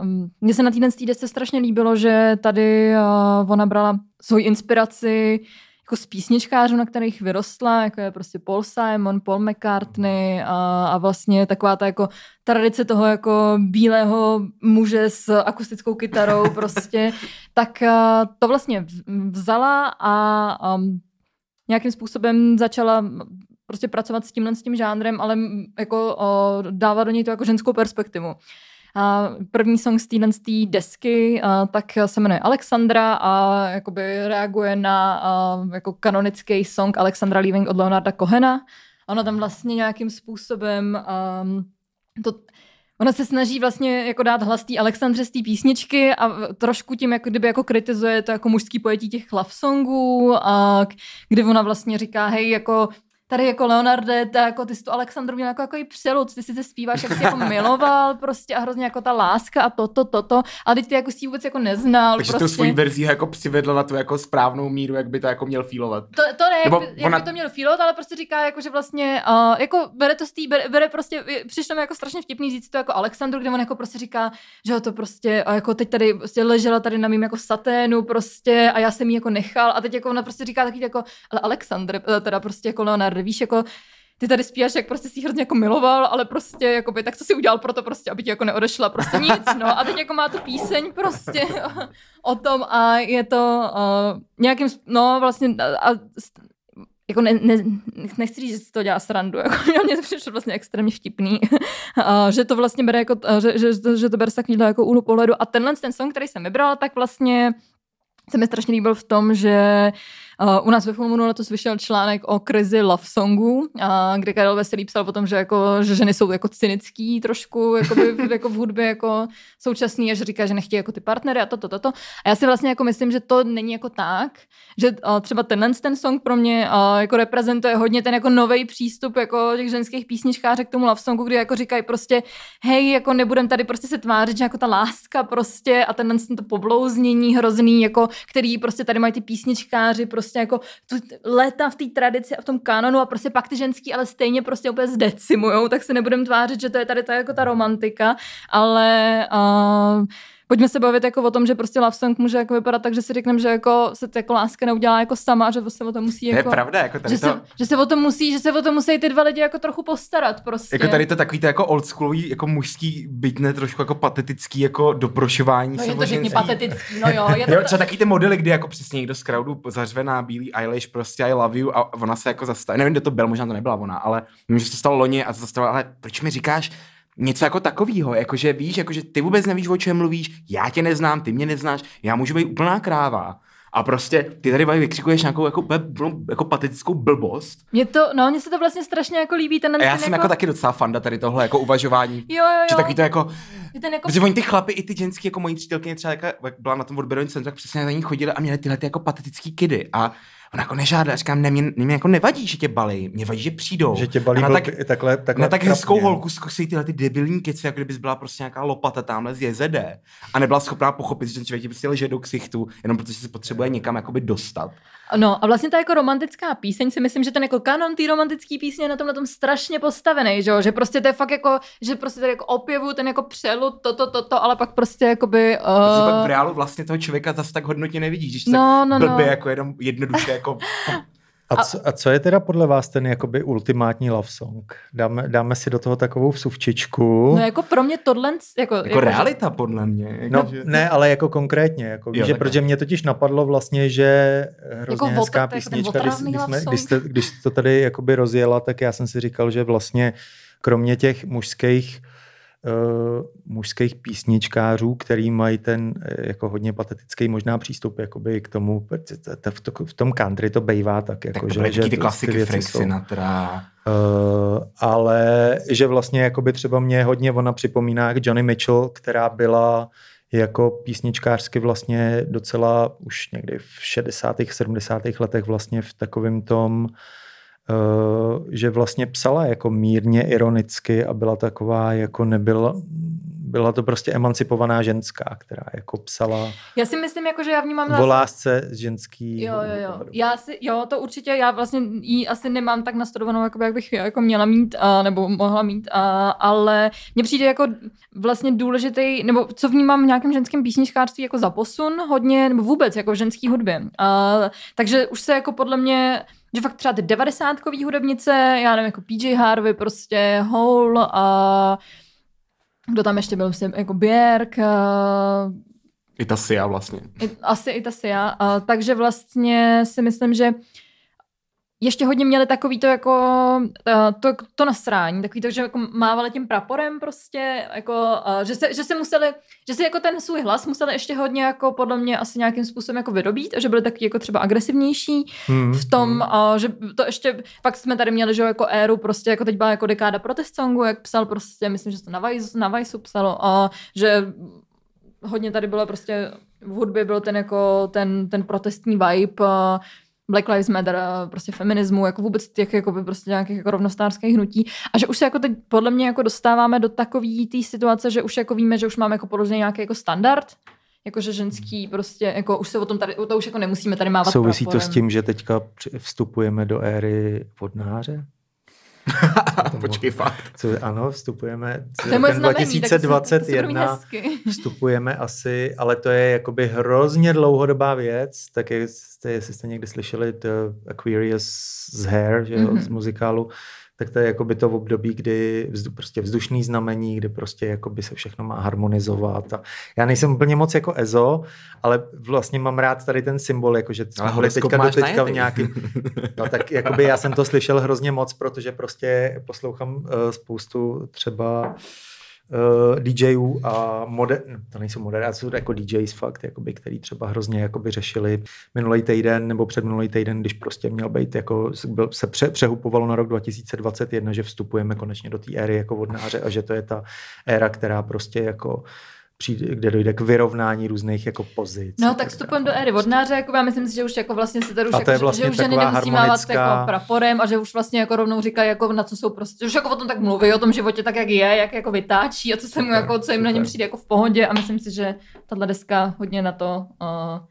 um, mně se na týden z desce strašně líbilo, že tady uh, ona brala svoji inspiraci jako z písničkářů, na kterých vyrostla, jako je prostě Paul Simon, Paul McCartney a, a vlastně taková ta jako tradice toho jako bílého muže s akustickou kytarou prostě, tak a, to vlastně vzala a um, nějakým způsobem začala prostě pracovat s tímhle s tím žánrem, ale m, jako o, dávat do něj to jako ženskou perspektivu. První song z téhle desky a, tak se jmenuje Alexandra a jakoby reaguje na a, jako kanonický song Alexandra Leaving od Leonarda Kohena. Ona tam vlastně nějakým způsobem um, to, Ona se snaží vlastně jako dát hlas té Alexandře z té písničky a trošku tím jako kdyby jako kritizuje to jako mužský pojetí těch love songů, a kdy ona vlastně říká, hej, jako tady jako Leonarde, ta, jako ty jsi tu Alexandru měl jako, jako i přelud, ty si se zpíváš, jak jsi jako miloval prostě a hrozně jako ta láska a toto, toto, a teď ty jako si vůbec jako neznal. Takže prostě. tu svojí verzi jako přivedla na tu jako správnou míru, jak by to jako měl feelovat. To, to ne, Nebo jak, by, jak ona- by to měl feelot, ale prostě říká, jako, že vlastně, uh, jako bere to z tý, bere, bere prostě, přišlo mi jako strašně vtipný říct to jako Alexandru, kde on jako prostě říká, že ho to prostě, a jako teď tady prostě ležela tady na mým jako saténu prostě a já jsem jí jako nechal a teď jako ona prostě říká taky jako, ale Alexandr, eh, teda prostě jako Leonard, víš, jako ty tady spíš, jak prostě si hrozně jako miloval, ale prostě jakoby, tak co si udělal pro to prostě, aby ti jako neodešla, prostě nic, no. A teď jako má tu píseň prostě o tom a je to uh, nějakým, no vlastně a, a, jako ne, ne, nechci říct, že si to dělá srandu, jako mě to přišlo vlastně extrémně vtipný, a, že to vlastně bere jako, a, že, že, že to bere takovýhle jako úhlu pohledu. A tenhle ten song, který jsem vybrala, tak vlastně se mi strašně líbil v tom, že uh, u nás ve filmu letos vyšel článek o krizi love songu, uh, kde Karel Veselý psal o tom, že, jako, že ženy jsou jako cynický trošku jakoby, jako v hudbě jako současný a že říká, že nechtějí jako ty partnery a toto, toto. A já si vlastně jako myslím, že to není jako tak, že uh, třeba tenhle ten song pro mě jako reprezentuje hodně ten jako nový přístup jako těch ženských písničkářek k tomu love songu, kdy jako říkají prostě hej, jako nebudem tady prostě se tvářit, že jako ta láska prostě a tenhle to poblouznění hrozný, jako který prostě tady mají ty písničkáři prostě jako tu léta v té tradici a v tom kanonu a prostě pak ty ženský ale stejně prostě úplně zdecimujou, tak se nebudem tvářit, že to je tady ta jako ta romantika, ale uh, pojďme se bavit jako o tom, že prostě love song může jako vypadat tak, že si řekneme, že jako se to jako láska neudělá jako sama, že se o to musí To je jako... pravda, jako tady že, to... se, že se o to musí, že se o to musí ty dva lidi jako trochu postarat prostě. Jako tady to takový to jako oldschoolový, jako mužský, byť ne trošku jako patetický, jako doprošování No je to řekni patetický, no jo. Je to, Jo, třeba taky ty modely, kdy jako přesně někdo z crowdu zařve na bílý Eilish prostě I love you a ona se jako zastaví. Nevím, kdo to byl, možná to nebyla ona, ale vím, že se to stalo loni a zastavila, ale proč mi říkáš něco jako takového, jakože víš, jakože ty vůbec nevíš, o čem mluvíš, já tě neznám, ty mě neznáš, já můžu být úplná kráva. A prostě ty tady Vaj, vykřikuješ nějakou jako, jako patetickou blbost. mě to, no, mně se to vlastně strašně jako líbí, ten, A já ten jsem jako taky docela fanda tady tohle jako uvažování. Jo, jo, Že jo. takový to jako, Je ten jako Protože oni ty chlapy i ty ženský, jako mojí přítelkyně třeba jak byla na tom odběrovém centru, tak přesně za ní chodili a měli tyhle ty jako patetický kidy. A ona jako nežádá, říkám, ne, mě, mě jako nevadí, že tě balí, mě vadí, že přijdou. Že tě balí na tak, takhle, takhle na tak hezkou trapně. holku zkusí tyhle ty debilní keci, jako kdybys byla prostě nějaká lopata tamhle z JZD a nebyla schopná pochopit, že ten člověk ti prostě leže do ksichtu, jenom protože se potřebuje někam jakoby dostat. No a vlastně ta jako romantická píseň si myslím, že ten jako kanon té romantické písně je na tom na tom strašně postavený, že, jo? že prostě to je fakt jako, že prostě tady jako opěvu ten jako přelud, toto, toto, to, ale pak prostě jakoby... Protože pak v Uh, reálu vlastně toho člověka zase tak hodnotně nevidíš, když No, tak no, no. blbě jako jenom jednoduše jako A co, a co je teda podle vás ten jakoby ultimátní love song? Dáme, dáme si do toho takovou vsuvčičku. no jako pro mě tohle, jako, jako realita podle mě. No, Jako, že- ne, ale jako konkrétně, jako, Jo, že, protože mě totiž napadlo vlastně, že hrozně Jako jako hezká vod- ten písnička, když, když, jsme, když, jste, když jste to tady jakoby rozjela, tak já jsem si říkal, že vlastně kromě těch mužských uh, mužských písničkářů, který mají ten eh, jako hodně patetický možná přístup jakoby k tomu, v, to, v tom country to bejvá tak, jako, tak to že, že ty klasiky věci Frank Sinatra. Uh, ale že vlastně jakoby třeba mě hodně ona připomíná jak Johnny Mitchell, která byla jako písničkářsky vlastně docela už někdy v 60. 70. letech vlastně v takovém tom, uh, že vlastně psala jako mírně ironicky a byla taková jako nebyla, byla to prostě emancipovaná ženská, která jako psala Já si myslím, jako, že já vnímám o lásce ženský. Jo, jo, jo. Já si, jo, to určitě, já vlastně ji asi nemám tak nastudovanou, jakoby, jak bych jako měla mít, a, nebo mohla mít, a, ale mně přijde jako vlastně důležitý, nebo co vnímám v nějakém ženském písničkářství jako za posun hodně, nebo vůbec jako v ženský hudbě. A, takže už se jako podle mě že fakt třeba ty devadesátkový hudebnice, já nevím, jako PJ Harvey, prostě Hole a kdo tam ještě byl, myslím, jako Björk, a, I ta Sia vlastně. i, asi i ta Sia. A, takže vlastně si myslím, že ještě hodně měli takový to jako a, to, to nasrání, takový to, že jako mávali tím praporem prostě, jako, a, že, se, že se museli, že si jako ten svůj hlas museli ještě hodně jako podle mě asi nějakým způsobem jako vydobít a že byli taky jako třeba agresivnější Hmm. v tom, a, že to ještě, pak jsme tady měli, že jako éru, prostě jako teď byla jako dekáda protest songu, jak psal prostě, myslím, že to na Vice, na Viceu psalo, a že hodně tady bylo prostě, v hudbě byl ten jako ten, ten protestní vibe, a Black Lives Matter, prostě feminismu, jako vůbec těch jako by prostě nějakých jako rovnostářských hnutí. A že už se jako teď podle mě jako dostáváme do takové té situace, že už jako víme, že už máme jako položený nějaký jako standard, jakože ženský prostě, jako už se o tom tady, to už jako nemusíme tady mávat Souvisí to s praporem. tím, že teďka vstupujeme do éry vodnáře? Počkej, fakt. Co, ano, vstupujeme. To je moje znamení, tak to se- to 2021 vstupujeme asi, ale to je jakoby hrozně dlouhodobá věc, tak jste, jestli jste někdy slyšeli The Aquarius z Hair, že jo, Mhm. z muzikálu, tak to je jakoby to období, kdy vzdu, prostě vzdušný znamení, kdy prostě jakoby se všechno má harmonizovat. A já nejsem úplně moc jako EZO, ale vlastně mám rád tady ten symbol, jakože jsme Ale teďka, do teďka v nějakým... No tak jakoby já jsem to slyšel hrozně moc, protože prostě poslouchám uh, spoustu třeba uh, DJů a moder- to nejsou moderáci, to jako DJs fakt, jakoby, který třeba hrozně jakoby řešili minulý týden nebo předminulý týden, když prostě měl být, jako byl, se pře- přehupovalo na rok 2021, že vstupujeme konečně do té éry jako vodnáře a že to je ta éra, která prostě jako přijde, kde dojde k vyrovnání různých jako pozic. No tak vstupujeme do éry vodnáře, jako já myslím si, že už jako vlastně se tady už, A to je jako, vlastně že, že už ženy nemusí mávat harmonická- jako praporem a že už vlastně jako rovnou říkají, jako na co jsou prostě, že už jako o tom tak mluví, o tom životě tak, jak je, jak jako vytáčí a co se mu Super, jako, co jim na něm super. přijde jako v pohodě a myslím si, že tahle deska hodně na to uh,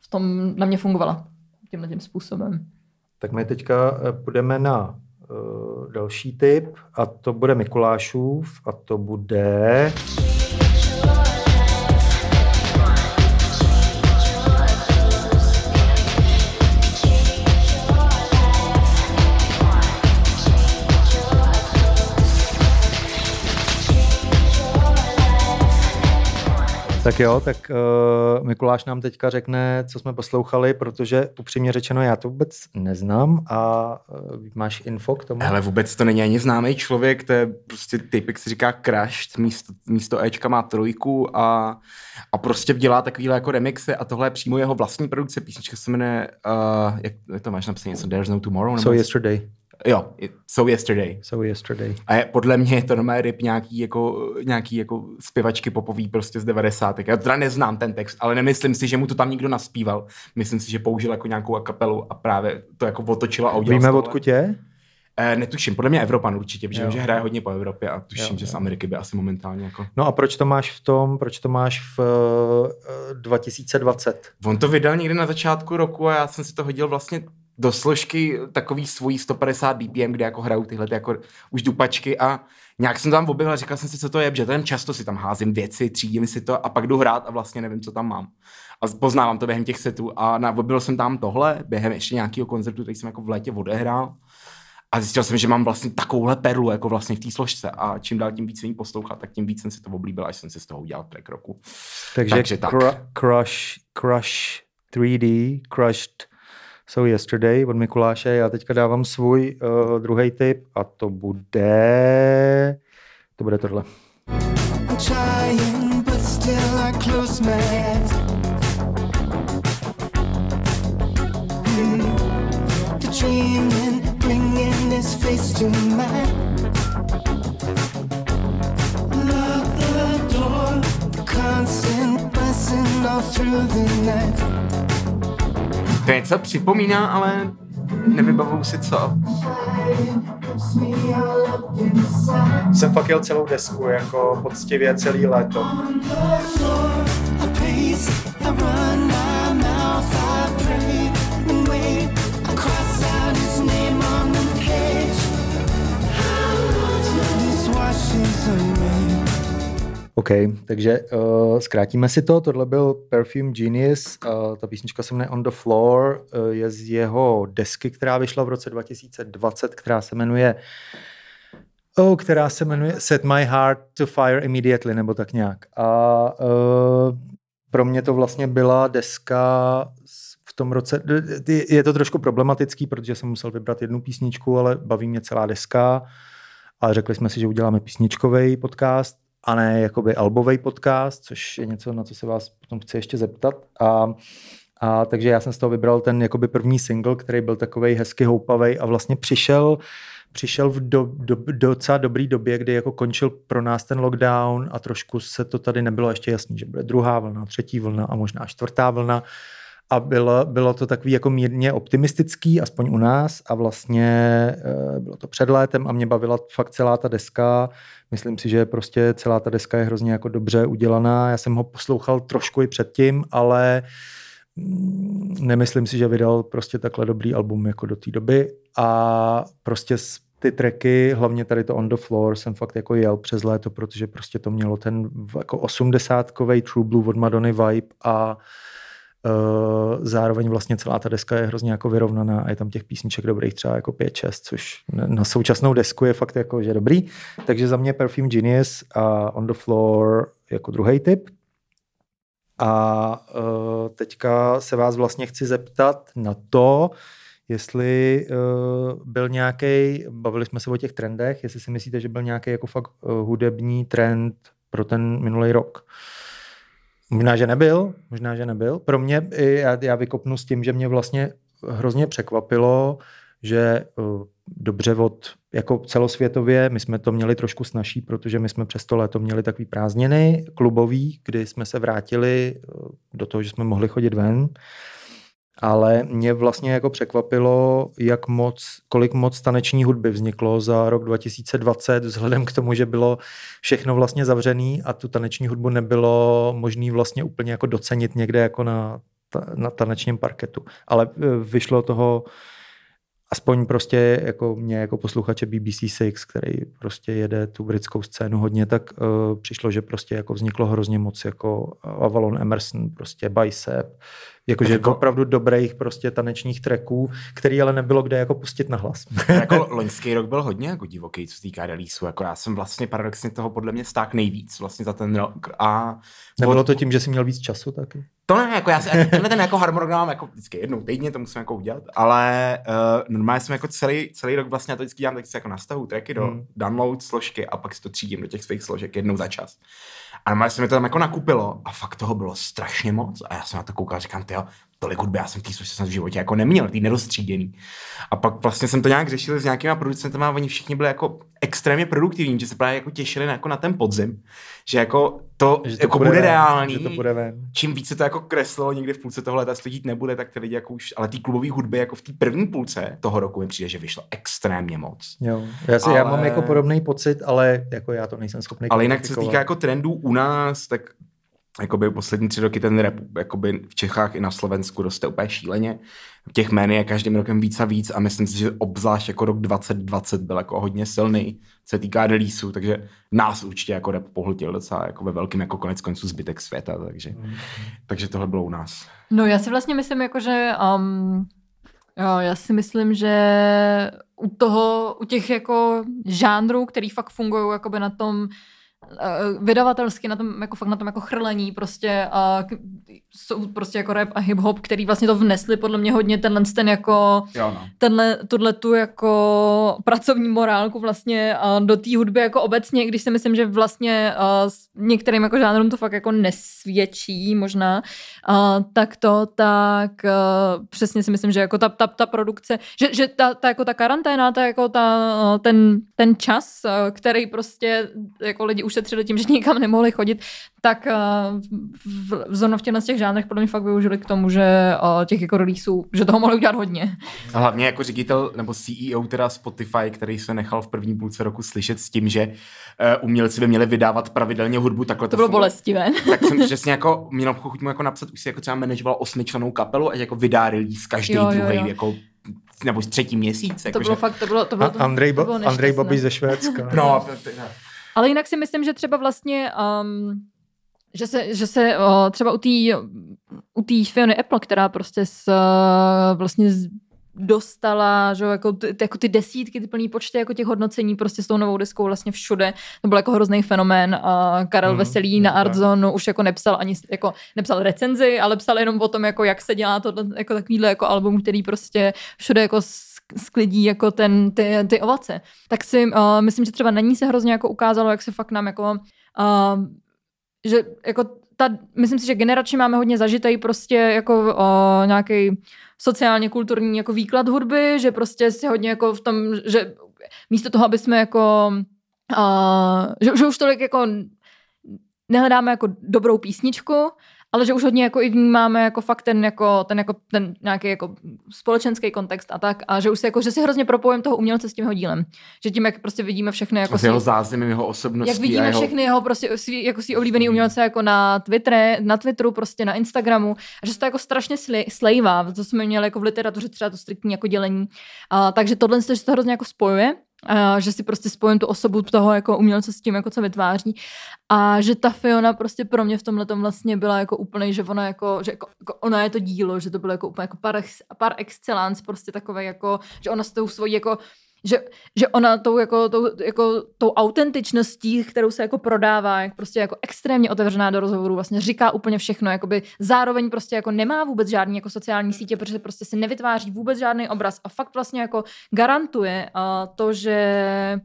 v tom na mě fungovala tímhle tím způsobem. Tak my teďka eh, půjdeme na uh, další typ a to bude Mikulášův a to bude... Tak jo, tak uh, Mikuláš nám teďka řekne, co jsme poslouchali, protože upřímně řečeno já to vůbec neznám a uh, máš info k tomu? Ale vůbec to není ani známý člověk, to je prostě typek se říká Crushed, místo, místo Ečka má trojku a, a prostě dělá takovýhle jako remixy a tohle je přímo jeho vlastní produkce. Písnička se jmenuje, uh, jak to máš napsané, něco There's No Tomorrow? So yesterday. Jo, So Yesterday. So yesterday. A je, podle mě je to normálně rip nějaký jako, nějaký jako zpěvačky popový prostě z 90. Já teda neznám ten text, ale nemyslím si, že mu to tam nikdo naspíval. Myslím si, že použil jako nějakou kapelu a právě to jako otočila a udělal Víme, z odkud je? Eh, netuším, podle mě Evropan určitě, protože Jo, že hraje hodně po Evropě a tuším, Jo, že z jo. Ameriky by asi momentálně jako... No a proč to máš v tom, proč to máš v uh, 2020? On to vydal někdy na začátku roku a já jsem si to hodil vlastně do složky takový svojí 150 BPM, kde jako hrajou tyhle ty jako už dupačky a nějak jsem tam objevil a říkal jsem si, co to je, že tam často si tam házím věci, třídím si to a pak jdu hrát a vlastně nevím, co tam mám. A poznávám to během těch setů a na, objevil jsem tam tohle během ještě nějakého koncertu, který jsem jako v létě odehrál. A zjistil jsem, že mám vlastně takovouhle perlu jako vlastně v té složce a čím dál tím víc jsem ji poslouchal, tak tím víc jsem si to oblíbil, až jsem si z toho udělal track roku. Takže, Takže tak. Cru- Crush, Crush 3D, Crushed So Yesterday od Mikuláše. Já teďka dávám svůj uh, druhý tip a to bude... To bude tohle. All through the night. To něco připomíná, ale nevybavuju si co. Jsem fakt jel celou desku, jako poctivě celý léto. Away. OK, takže uh, zkrátíme si to. Tohle byl Perfume Genius. Uh, ta písnička se jmenuje On the Floor. Uh, je z jeho desky, která vyšla v roce 2020, která se jmenuje Oh, která se jmenuje Set My Heart to Fire Immediately, nebo tak nějak. A uh, pro mě to vlastně byla deska v tom roce, je to trošku problematický, protože jsem musel vybrat jednu písničku, ale baví mě celá deska a řekli jsme si, že uděláme písničkový podcast a ne jakoby albový podcast, což je něco, na co se vás potom chci ještě zeptat. A, a takže já jsem z toho vybral ten jakoby první single, který byl takový hezky houpavý a vlastně přišel přišel v do, do, docela dobrý době, kdy jako končil pro nás ten lockdown a trošku se to tady nebylo ještě jasný, že bude druhá vlna, třetí vlna a možná čtvrtá vlna. A bylo, bylo to takový jako mírně optimistický, aspoň u nás a vlastně eh, bylo to před létem a mě bavila fakt celá ta deska. Myslím si, že prostě celá ta deska je hrozně jako dobře udělaná. Já jsem ho poslouchal trošku i předtím, ale mm, nemyslím si, že vydal prostě takhle dobrý album jako do té doby a prostě ty tracky, hlavně tady to On the Floor, jsem fakt jako jel přes léto, protože prostě to mělo ten jako osmdesátkovej True Blue od Madony vibe a Uh, zároveň vlastně celá ta deska je hrozně jako vyrovnaná a je tam těch písniček dobrých třeba jako 5-6, což na- současnou desku je fakt jako, že dobrý. Takže za mě Perfume Genius a On the Floor jako druhý tip. A uh, teďka se vás vlastně chci zeptat na to, jestli uh, byl nějaký, bavili jsme se o těch trendech, jestli si myslíte, že byl nějaký jako fakt uh, hudební trend pro ten minulý rok. Možná, že nebyl, možná, že nebyl. Pro mě, já, já vykopnu s tím, že mě vlastně hrozně překvapilo, že uh, dobře od, jako celosvětově, my jsme to měli trošku snažší, protože my jsme přes to léto měli takový prázdniny klubový, kdy jsme se vrátili uh, do toho, že jsme mohli chodit ven. Ale mě vlastně jako překvapilo, jak moc, kolik moc taneční hudby vzniklo za rok 2020, vzhledem k tomu, že bylo všechno vlastně zavřený a tu taneční hudbu nebylo možný vlastně úplně jako docenit někde jako na, na tanečním parketu. Ale eh, vyšlo toho aspoň prostě jako mě jako posluchače BBC Six, který prostě jede tu britskou scénu hodně, tak uh, přišlo, že prostě jako vzniklo hrozně moc jako Avalon Emerson, prostě Bicep, Jakože Jako- opravdu dobrých prostě tanečních tracků, který ale nebylo kde jako pustit na hlas. jako loňský rok byl hodně jako divoký, co se týká releaseu. Jako já jsem vlastně paradoxně toho podle mě sták nejvíc vlastně za ten rok. A Nebylo to tím, že jsi měl víc času taky? To ne, jako já si, tenhle ten jako harmonogram jako vždycky jednou týdně to musím jako udělat, ale uh, normálně jsem jako celý, celý rok vlastně já to vždycky dělám, tak si jako nastavu tracky do Hmm. download složky a pak si to třídím do těch svých složek jednou za čas. A normálně se mi to tam jako nakupilo a fakt toho bylo strašně moc a já jsem na to koukal a říkám, tyjo, tolik hudby já jsem tý jsem v životě jako neměl, tý nerozstříděný. A pak vlastně jsem to nějak řešil s nějakýma producentama a oni všichni byli jako extrémně produktivní, že se právě jako těšili na, jako na ten podzim, že jako to, Že to jako bude bude, ven, reálný, to bude ven. čím více to jako kreslilo někdy v půlce toho leta, to dít nebude, tak ty lidi jako už, ale ty klubové hudby jako v té první půlce toho roku mi přijde, že vyšlo extrémně moc. Jo. Já, si, já Ale- mám jako podobný pocit, ale jako já to nejsem schopný Ale jinak, co se týká jako trendů u nás, tak jakoby poslední tři roky ten rap jakoby v Čechách i na Slovensku roste úplně šíleně. Těch jmén je každým rokem víc a víc a myslím si, že obzvlášť jako rok 2020 byl jako hodně silný, co se týká releaseů, takže nás určitě jako rap pohltil docela jako ve velkým jako konec konců zbytek světa, takže, takže tohle bylo u nás. No já si vlastně myslím, jako, že um, jo, já si myslím, že u toho, u těch jako žánrů, který fakt fungují jakoby na tom vydavatelsky na tom, jako fakt na tom jako chrlení prostě a jsou prostě jako rap a hip-hop, který vlastně to vnesli podle mě hodně tenhle ten jako Jo, no. tenhle, tuhle tu jako pracovní morálku vlastně a do té hudby jako obecně, když si myslím, že vlastně a, s některým jako žánrům to fakt jako nesvědčí možná, a, tak to, tak přesně si myslím, že jako ta, ta, ta produkce, že, že ta, ta, jako ta karanténa, ta, jako ta, ten, ten čas, který prostě jako lidi ušetřili tím, že nikam nemohli chodit, tak a, v, v, zrovna v těchto těch žánrech podle mě fakt využili k tomu, že a, těch jako releaseů, že toho mohli udělat hodně. A hlavně jako ředitel nebo CEO teda Spotify, který se nechal v první půlce roku slyšet s tím, že uh, umělci by měli vydávat pravidelně hudbu, takhle To bylo funguje. bolestivé. Tak jsem přesně jako, měl chuť mu jako napsat, už si jako třeba manažoval osmičlenou kapelu a jako vydá release každý Jo, jo, druhý jo. jako nebo třetí měsíc. To Jako, bylo že... fakt, to bylo, to bylo, to, Andrej, to bylo Andrej. Babiš ze Švédska. No, to, to, to, Ale jinak si myslím, že třeba vlastně, um, že se, že se uh, třeba u té u Fiony Apple, která prostě s, uh, vlastně z, dostala, že jako, ty, jako ty desítky, ty plný počty jako těch hodnocení prostě s tou novou deskou vlastně všude. To byl jako hrozný fenomén a Karel Mhm, Veselý na. Artzonu už jako nepsal ani jako nepsal recenzi, ale psal jenom o tom, jako jak se dělá to jako takovýhle jako album, který prostě všude jako s- sklidí jako ten, ty, ty ovace. Tak si uh, myslím, že třeba na ní se hrozně jako ukázalo, jak se fakt nám jako uh, že jako ta, myslím si, že generačně máme hodně zažitej prostě jako uh, nějaký sociálně kulturní jako výklad hudby, že prostě si hodně jako v tom, že místo toho, aby jsme jako uh, že, že už tolik jako nehledáme jako dobrou písničku, ale že už hodně jako i vnímáme jako fakt ten jako, ten jako ten nějaký jako společenský kontext a tak a že už si jako, že si hrozně propojím toho umělce s tím jeho dílem. Že tím, jak prostě vidíme všechny jako s jeho zázemím, jeho osobností. jak vidíme jeho... všechny jeho prostě svý, jako svý oblíbený umělce jako na Twittere, na Twitteru, prostě na Instagramu a že se to jako strašně sli- slejvá, to jsme měli jako v literatuře třeba to striktní jako dělení. A, takže tohle že se to hrozně jako spojuje. A, že si prostě spojím tu osobu toho jako umělce s tím, jako co vytváří. A že ta Fiona prostě pro mě v tomhle vlastně byla jako úplný, že ona jako, že jako, jako ona je to dílo, že to bylo jako úplně jako par, par excellence, prostě takové jako, že ona s tou svojí jako že, že ona tou, jako, tou, jako, tou autentičností, kterou se jako prodává, jak prostě jako extrémně otevřená do rozhovoru, vlastně říká úplně všechno, jakoby zároveň prostě jako nemá vůbec žádný jako sociální sítě, protože prostě si nevytváří vůbec žádný obraz a fakt vlastně jako garantuje uh, to, že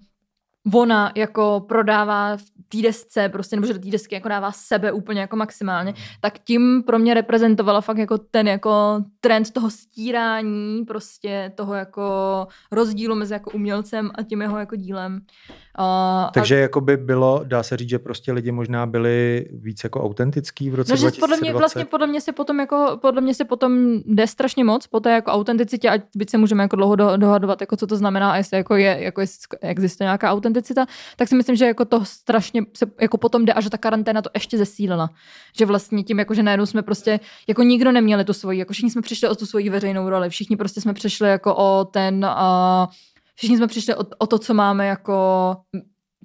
ona jako prodává v té desce, prostě, nebo že do té desky jako dává sebe úplně jako maximálně, tak tím pro mě reprezentovala fakt jako ten jako trend toho stírání, prostě toho jako rozdílu mezi jako umělcem a tím jeho jako dílem. Uh, Takže jako by bylo, dá se říct, že prostě lidi možná byli víc jako autentický v roce No, že 2020. podle mě, vlastně podle mě se potom jako, podle mě se potom jde strašně moc po té jako autenticitě, ať byť se můžeme jako dlouho do, dohadovat, jako co to znamená a jestli jako je, jako jestli existuje nějaká autenticita, tak si myslím, že jako to strašně se jako potom jde a že ta karanténa to ještě zesílila. Že vlastně tím, jako že najednou jsme prostě, jako nikdo neměli tu svoji, jako všichni jsme přišli o tu svoji veřejnou roli, všichni prostě jsme přišli jako o ten, uh, všichni jsme přišli o, o to, co máme jako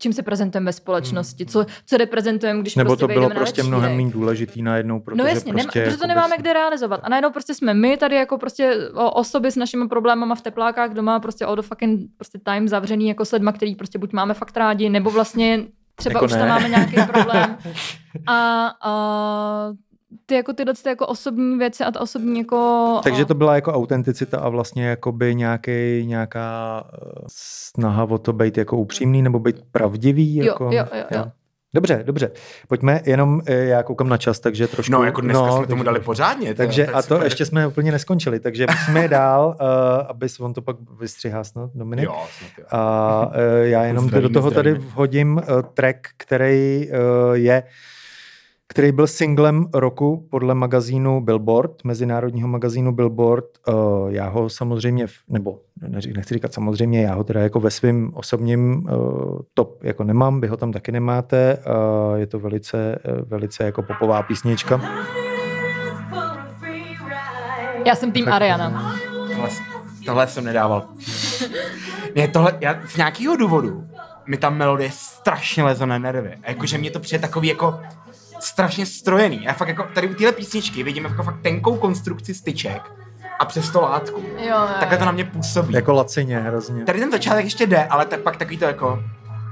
čím se prezentujeme ve společnosti, co, co reprezentujeme, když Nebo prostě to bylo na prostě večírek. mnohem méně důležitý najednou, protože No jasně, prostě nema, protože to jako nemáme kde realizovat. A najednou prostě jsme my tady jako prostě osoby s našimi problémama v teplákách doma prostě all the fucking prostě time zavřený jako s lidma, který prostě buď máme fakt rádi, nebo vlastně třeba Jako už tam ne. máme nějaký problém. A, a ty jako tyhle ty jako osobní věci a ta osobní jako... Takže to byla jako autenticita a vlastně jakoby nějaký, nějaká eh, snaha o to být jako upřímný nebo být pravdivý. Jo, Jako, jo, jo, jo. Dobře, dobře. Pojďme jenom, eh, já koukám na čas, takže trošku... No, jako dneska jsme tomu dali pořádně. Takže je a to super. ještě jsme úplně neskončili, takže musíme dál, uh, aby on to pak vystřihá snad, Dominik. Jo, snad jo. A uh, já jenom Zdravíme, do toho tady zdravíme. vhodím uh, track, který uh, je který byl singlem roku podle magazínu Billboard, mezinárodního magazínu Billboard. Uh, já ho samozřejmě, nebo nechci říkat samozřejmě, já ho teda jako ve svém osobním uh, top jako nemám, vy ho tam taky nemáte. Uh, je to velice, velice jako popová písnička. Já jsem tým Ariana. Tohle, tohle jsem nedával. Ne, tohle, já z nějakého důvodu mi ta melodie strašně leze na nervy. A jakože mě to přijde takový jako strašně strojený. Já fakt jako tady u téhle písničky vidím jako fakt tenkou konstrukci styček a přes to látku. Jo, jo, Takhle to na mě působí. Jako lacině hrozně. Tady ten začátek ještě jde, ale tak pak takový to jako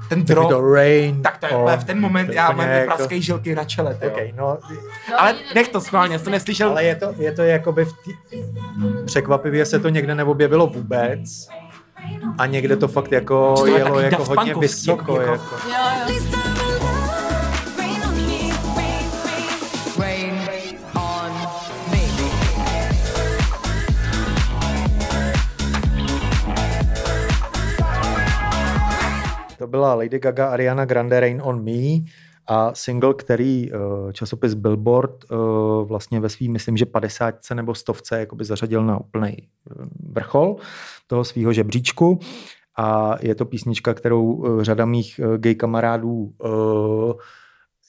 ten Takový drop, to rain. tak to je v ten moment, to já mám jako- praskej žilky na čele, tyjo. Okay, no, Ale nech to schválně, to neslyšel. ale je to, je to jakoby v tý... překvapivě se to někde neobjevilo vůbec a někde to fakt jako To je jelo jako hodně vysoko. jako- Jako. Rain To byla Lady Gaga, Ariana Grande, Rain on Me a single, který uh, časopis Billboard uh, vlastně ve svým, myslím, že 50 nebo stovce jakoby zařadil na úplný vrchol toho svého žebříčku. A je to písnička, kterou řada mých gay kamarádů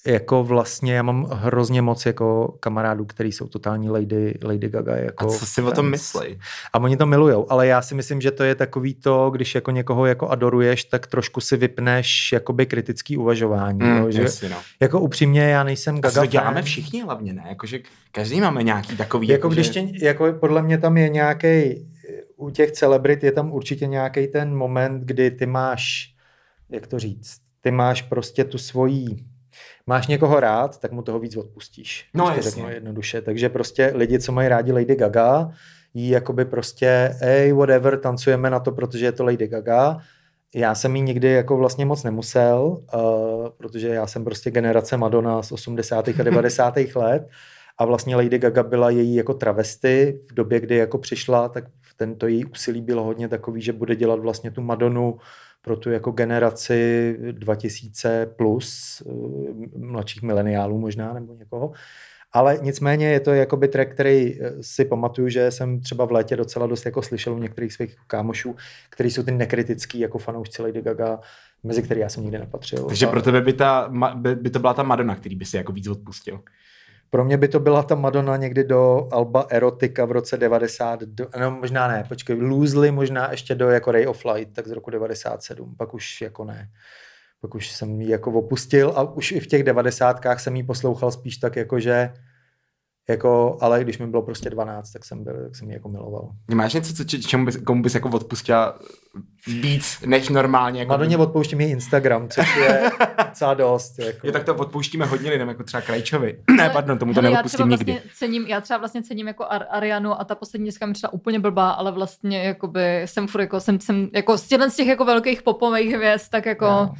jako vlastně, já mám hrozně moc jako kamarádů, který jsou totální Lady, Lady Gaga. Jako A co si o tom fans. myslí? A oni to milujou, ale já si myslím, že to je takový to, když jako někoho jako adoruješ, tak trošku si vypneš jakoby kritický uvažování. Mm, jo, že, jasně, no. jako upřímně, já nejsem A Gaga to děláme fan. všichni hlavně, ne? Jakože každý máme nějaký takový... Jako že- když tě, jako podle mě tam je nějaký u těch celebrit je tam určitě nějaký ten moment, kdy ty máš, jak to říct, ty máš prostě tu svoji, máš někoho rád, tak mu toho víc odpustíš. No, jasně. řeknu jednoduše. Takže prostě lidi, co mají rádi Lady Gaga, jí jakoby prostě, hey, whatever, tancujeme na to, protože je to Lady Gaga. Já jsem jí nikdy jako vlastně moc nemusel, uh, protože já jsem prostě generace Madonna z 80. a 90. let a vlastně Lady Gaga byla její jako travesty v době, kdy jako přišla, tak tento její úsilí bylo hodně takový, že bude dělat vlastně tu Madonu pro tu jako generaci 2000 plus, eh, mladších mileniálů možná, nebo někoho. Ale nicméně je to jakoby track, který eh, si pamatuju, že jsem třeba v létě docela dost jako slyšel u některých svých kámošů, kteří jsou ty nekritický jako fanoušci Lady Gaga, mezi který já jsem nikdy nepatřil. Takže pro tebe by, ta, by to byla ta Madonna, který by si jako víc odpustil. Pro mě by to byla ta Madonna někdy do Alba Erotika v roce 90, do, no možná ne, počkej, Loosely možná ještě do jako Ray of Light, tak z roku 97, pak už jako ne. Pak už jsem ji jako opustil a už i v těch devadesátkách jsem ji poslouchal spíš tak jako, že jako, ale když mi bylo prostě 12, tak jsem byl, tak jsem ji jako miloval. Máš něco, co, čemu bys, komu bys jako odpustila víc než normálně? Jako Madoně odpouštím i Instagram, což je docela dost. Jako. Jo, tak to odpouštíme hodně lidem, jako třeba Krajčovi. ne, pardon, tomu to Hele, já neodpustím třeba nikdy. Vlastně cením, já třeba vlastně cením jako Ar- Arianu a ta poslední deska mi třeba úplně blbá, ale vlastně jakoby jsem furt jako, jsem, jsem jako z těch jako velkých popových hvězd, tak jako... No.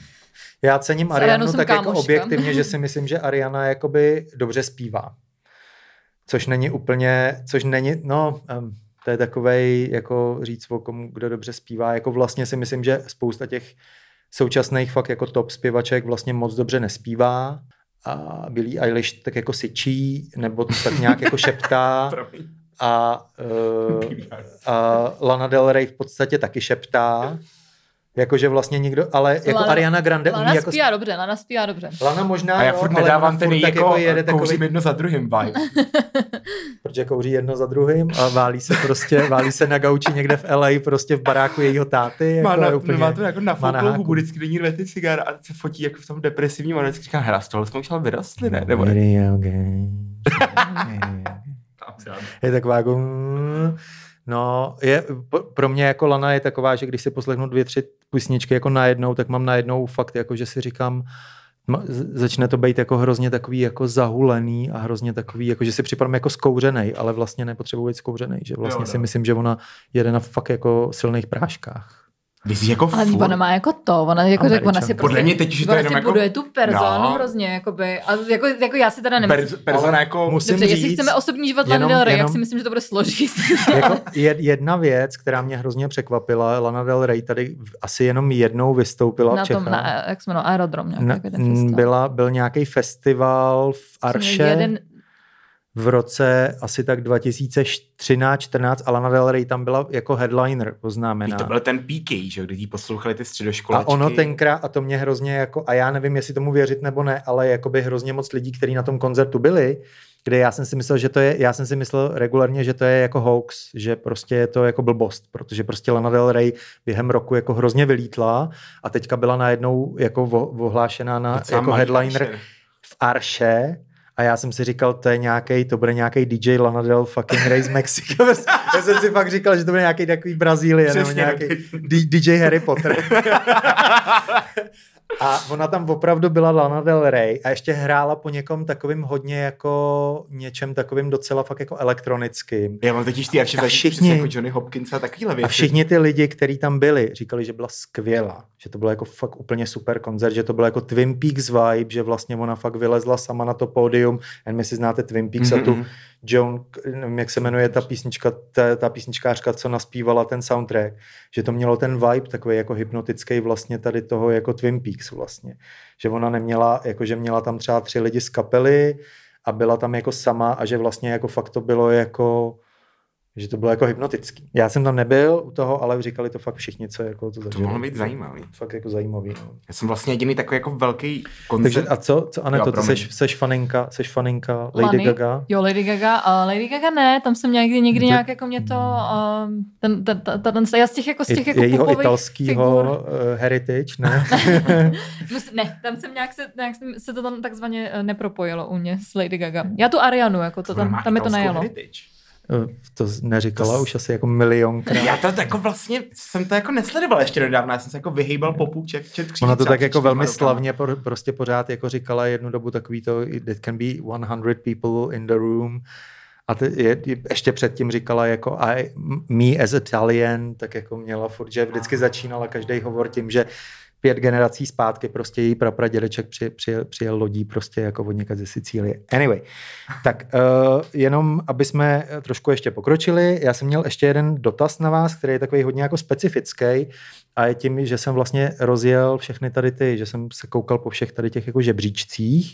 Já cením Arianu tak jako kámoška. objektivně, že si myslím, že Ariana jakoby dobře zpívá. Což není úplně, což není, no, um, to je takovej, jako říct o komu, kdo dobře zpívá. Jako vlastně si myslím, že spousta těch současných fakt jako top zpěvaček vlastně moc dobře nespívá a Billie Eilish tak jako syčí, nebo tak nějak jako šeptá a, uh, a Lana Del Rey v podstatě taky šeptá. Jakože vlastně nikdo, ale jako Lana- Ariana Grande Lana umí jako... zpívá dobře, Lana zpívá dobře. Lana možná, A já jo, furt ale nedávám ten tak jako, jede jako kouřím takový, jedno za druhým vibe. protože kouří jedno za druhým a válí se prostě, válí se na gauči někde v LA, prostě v baráku jejího táty. Má, jako na, je úplně, má to jako na má na háku. hubu, vždycky do ní dvě ty cigára a se fotí jako v tom depresivním a vždycky říká, hra, z toho jsme už ale vyrostli, ne? Nebo ne? Je taková jako... No, je, pro mě jako Lana je taková, že když si poslechnu dvě, tři písničky jako najednou, tak mám najednou fakt, jako že si říkám, začne to být jako hrozně takový jako zahulený a hrozně takový, jako že si připadám jako skouřenej, ale vlastně nepotřebuji být skouřenej, že vlastně Jo, jo, si no. myslím, že ona jede na fakt jako silných práškách. Vy jsi jako Ale furt- ona má jako to, ona, jako, řek, ona si prostě, Podle mě teď už je to jenom jako- buduje tu personu No. hrozně, jakoby, a jako, jako já si teda nemyslím. Perz, persona jako... musím Dobře, jestli říct- chceme osobní život Lana Del Rey, jak jenom- si myslím, že to bude složit. jako jed, jedna věc, která mě hrozně překvapila, Lana Del Rey tady asi jenom jednou vystoupila na v Čechách. tom, na, jak se jmenuje, Aerodrom nějaký Na, festival. byla, byl nějaký festival v Arše Jeden, v roce asi tak 2013-14 a Lana Del Rey tam byla jako headliner oznámená. To byl ten PK, že kdy jí poslouchali ty středoškolačky. A ono tenkrát, a to mě hrozně jako, a já nevím, jestli tomu věřit nebo ne, ale jakoby hrozně moc lidí, kteří na tom koncertu byli, kde já jsem si myslel, že to je, já jsem si myslel regulárně, že to je jako hoax, že prostě je to jako blbost, protože prostě Lana Del Rey během roku jako hrozně vylítla a teďka byla najednou jako ohlášená na jako headliner v Arše a já jsem si říkal, to je nějaký, to bude nějaký DJ Lana Del fucking Rey z Mexika. já jsem si fakt říkal, že to bude nějaký takový Brazílie nebo nějaký DJ Harry Potter. A ona tam opravdu byla Lana Del Rey a ještě hrála po někom takovým hodně jako něčem takovým docela fakt jako elektronickým. Já mám totiž ty A všichni- jako Johnny Hopkins a takovýhle věci. A všichni ty lidi, kteří tam byli, říkali, že byla skvělá, že to bylo jako fakt úplně super koncert, že to bylo jako Twin Peaks vibe, že vlastně ona fakt vylezla sama na to pódium. Jen my si znáte Twin Peaks mm-hmm. a tu Mhm. Joan, nevím, jak se jmenuje ta písnička, ta, ta písničkářka, co naspívala ten soundtrack, že to mělo ten vibe takový jako hypnotický vlastně tady toho jako Twin Peaks vlastně. Že ona neměla, jako že měla tam třeba tři lidi z kapely a byla tam jako sama a že vlastně jako fakt to bylo jako že to bylo jako hypnotický. Já jsem tam nebyl u toho, ale říkali to fakt všichni, co jako to zažili. mohlo být zajímavý. Fakt jako zajímavý. No. Já jsem vlastně jediný takový jako velký Takže koncert. a co, co Aneto, Jo, ty seš, seš faninka, seš faninka Lady Lany? Gaga? Jo, Lady Gaga, a Lady Gaga ne, tam jsem někdy, někdy To- nějak jako mě to, um, ten, ten, ten, ten, já z těch jako z těch jako jejího italského figur, uh, heritage, ne? Ne, tam jsem nějak se, nějak se to tam takzvaně eh, nepropojilo u mě s Lady Gaga. Já tu Arianu, jako to tam, tam mi to najelo. heritage. Eh, to neříkala To už asi jako milionkrát. Já to jako vlastně jsem to jako nesledoval ještě nedávno, já jsem se jako vyhýbal popu čet, čet kříží Ona to tak jako velmi rokama. slavně por, prostě pořád jako říkala jednu dobu takový to, it can be 100 people in the room. A ty, je, je, ještě předtím říkala jako I, me as Italian, tak jako měla furt, že vždycky začínala každý hovor tím, že pět generací zpátky prostě její prapradědeček při, přijel, přijel lodí prostě jako od někde ze Sicílie. Anyway, tak uh, jenom, aby jsme trošku ještě pokročili, já jsem měl ještě jeden dotaz na vás, který je takový hodně jako specifický a je tím, že jsem vlastně rozjel všechny tady ty, že jsem se koukal po všech tady těch jako žebříčcích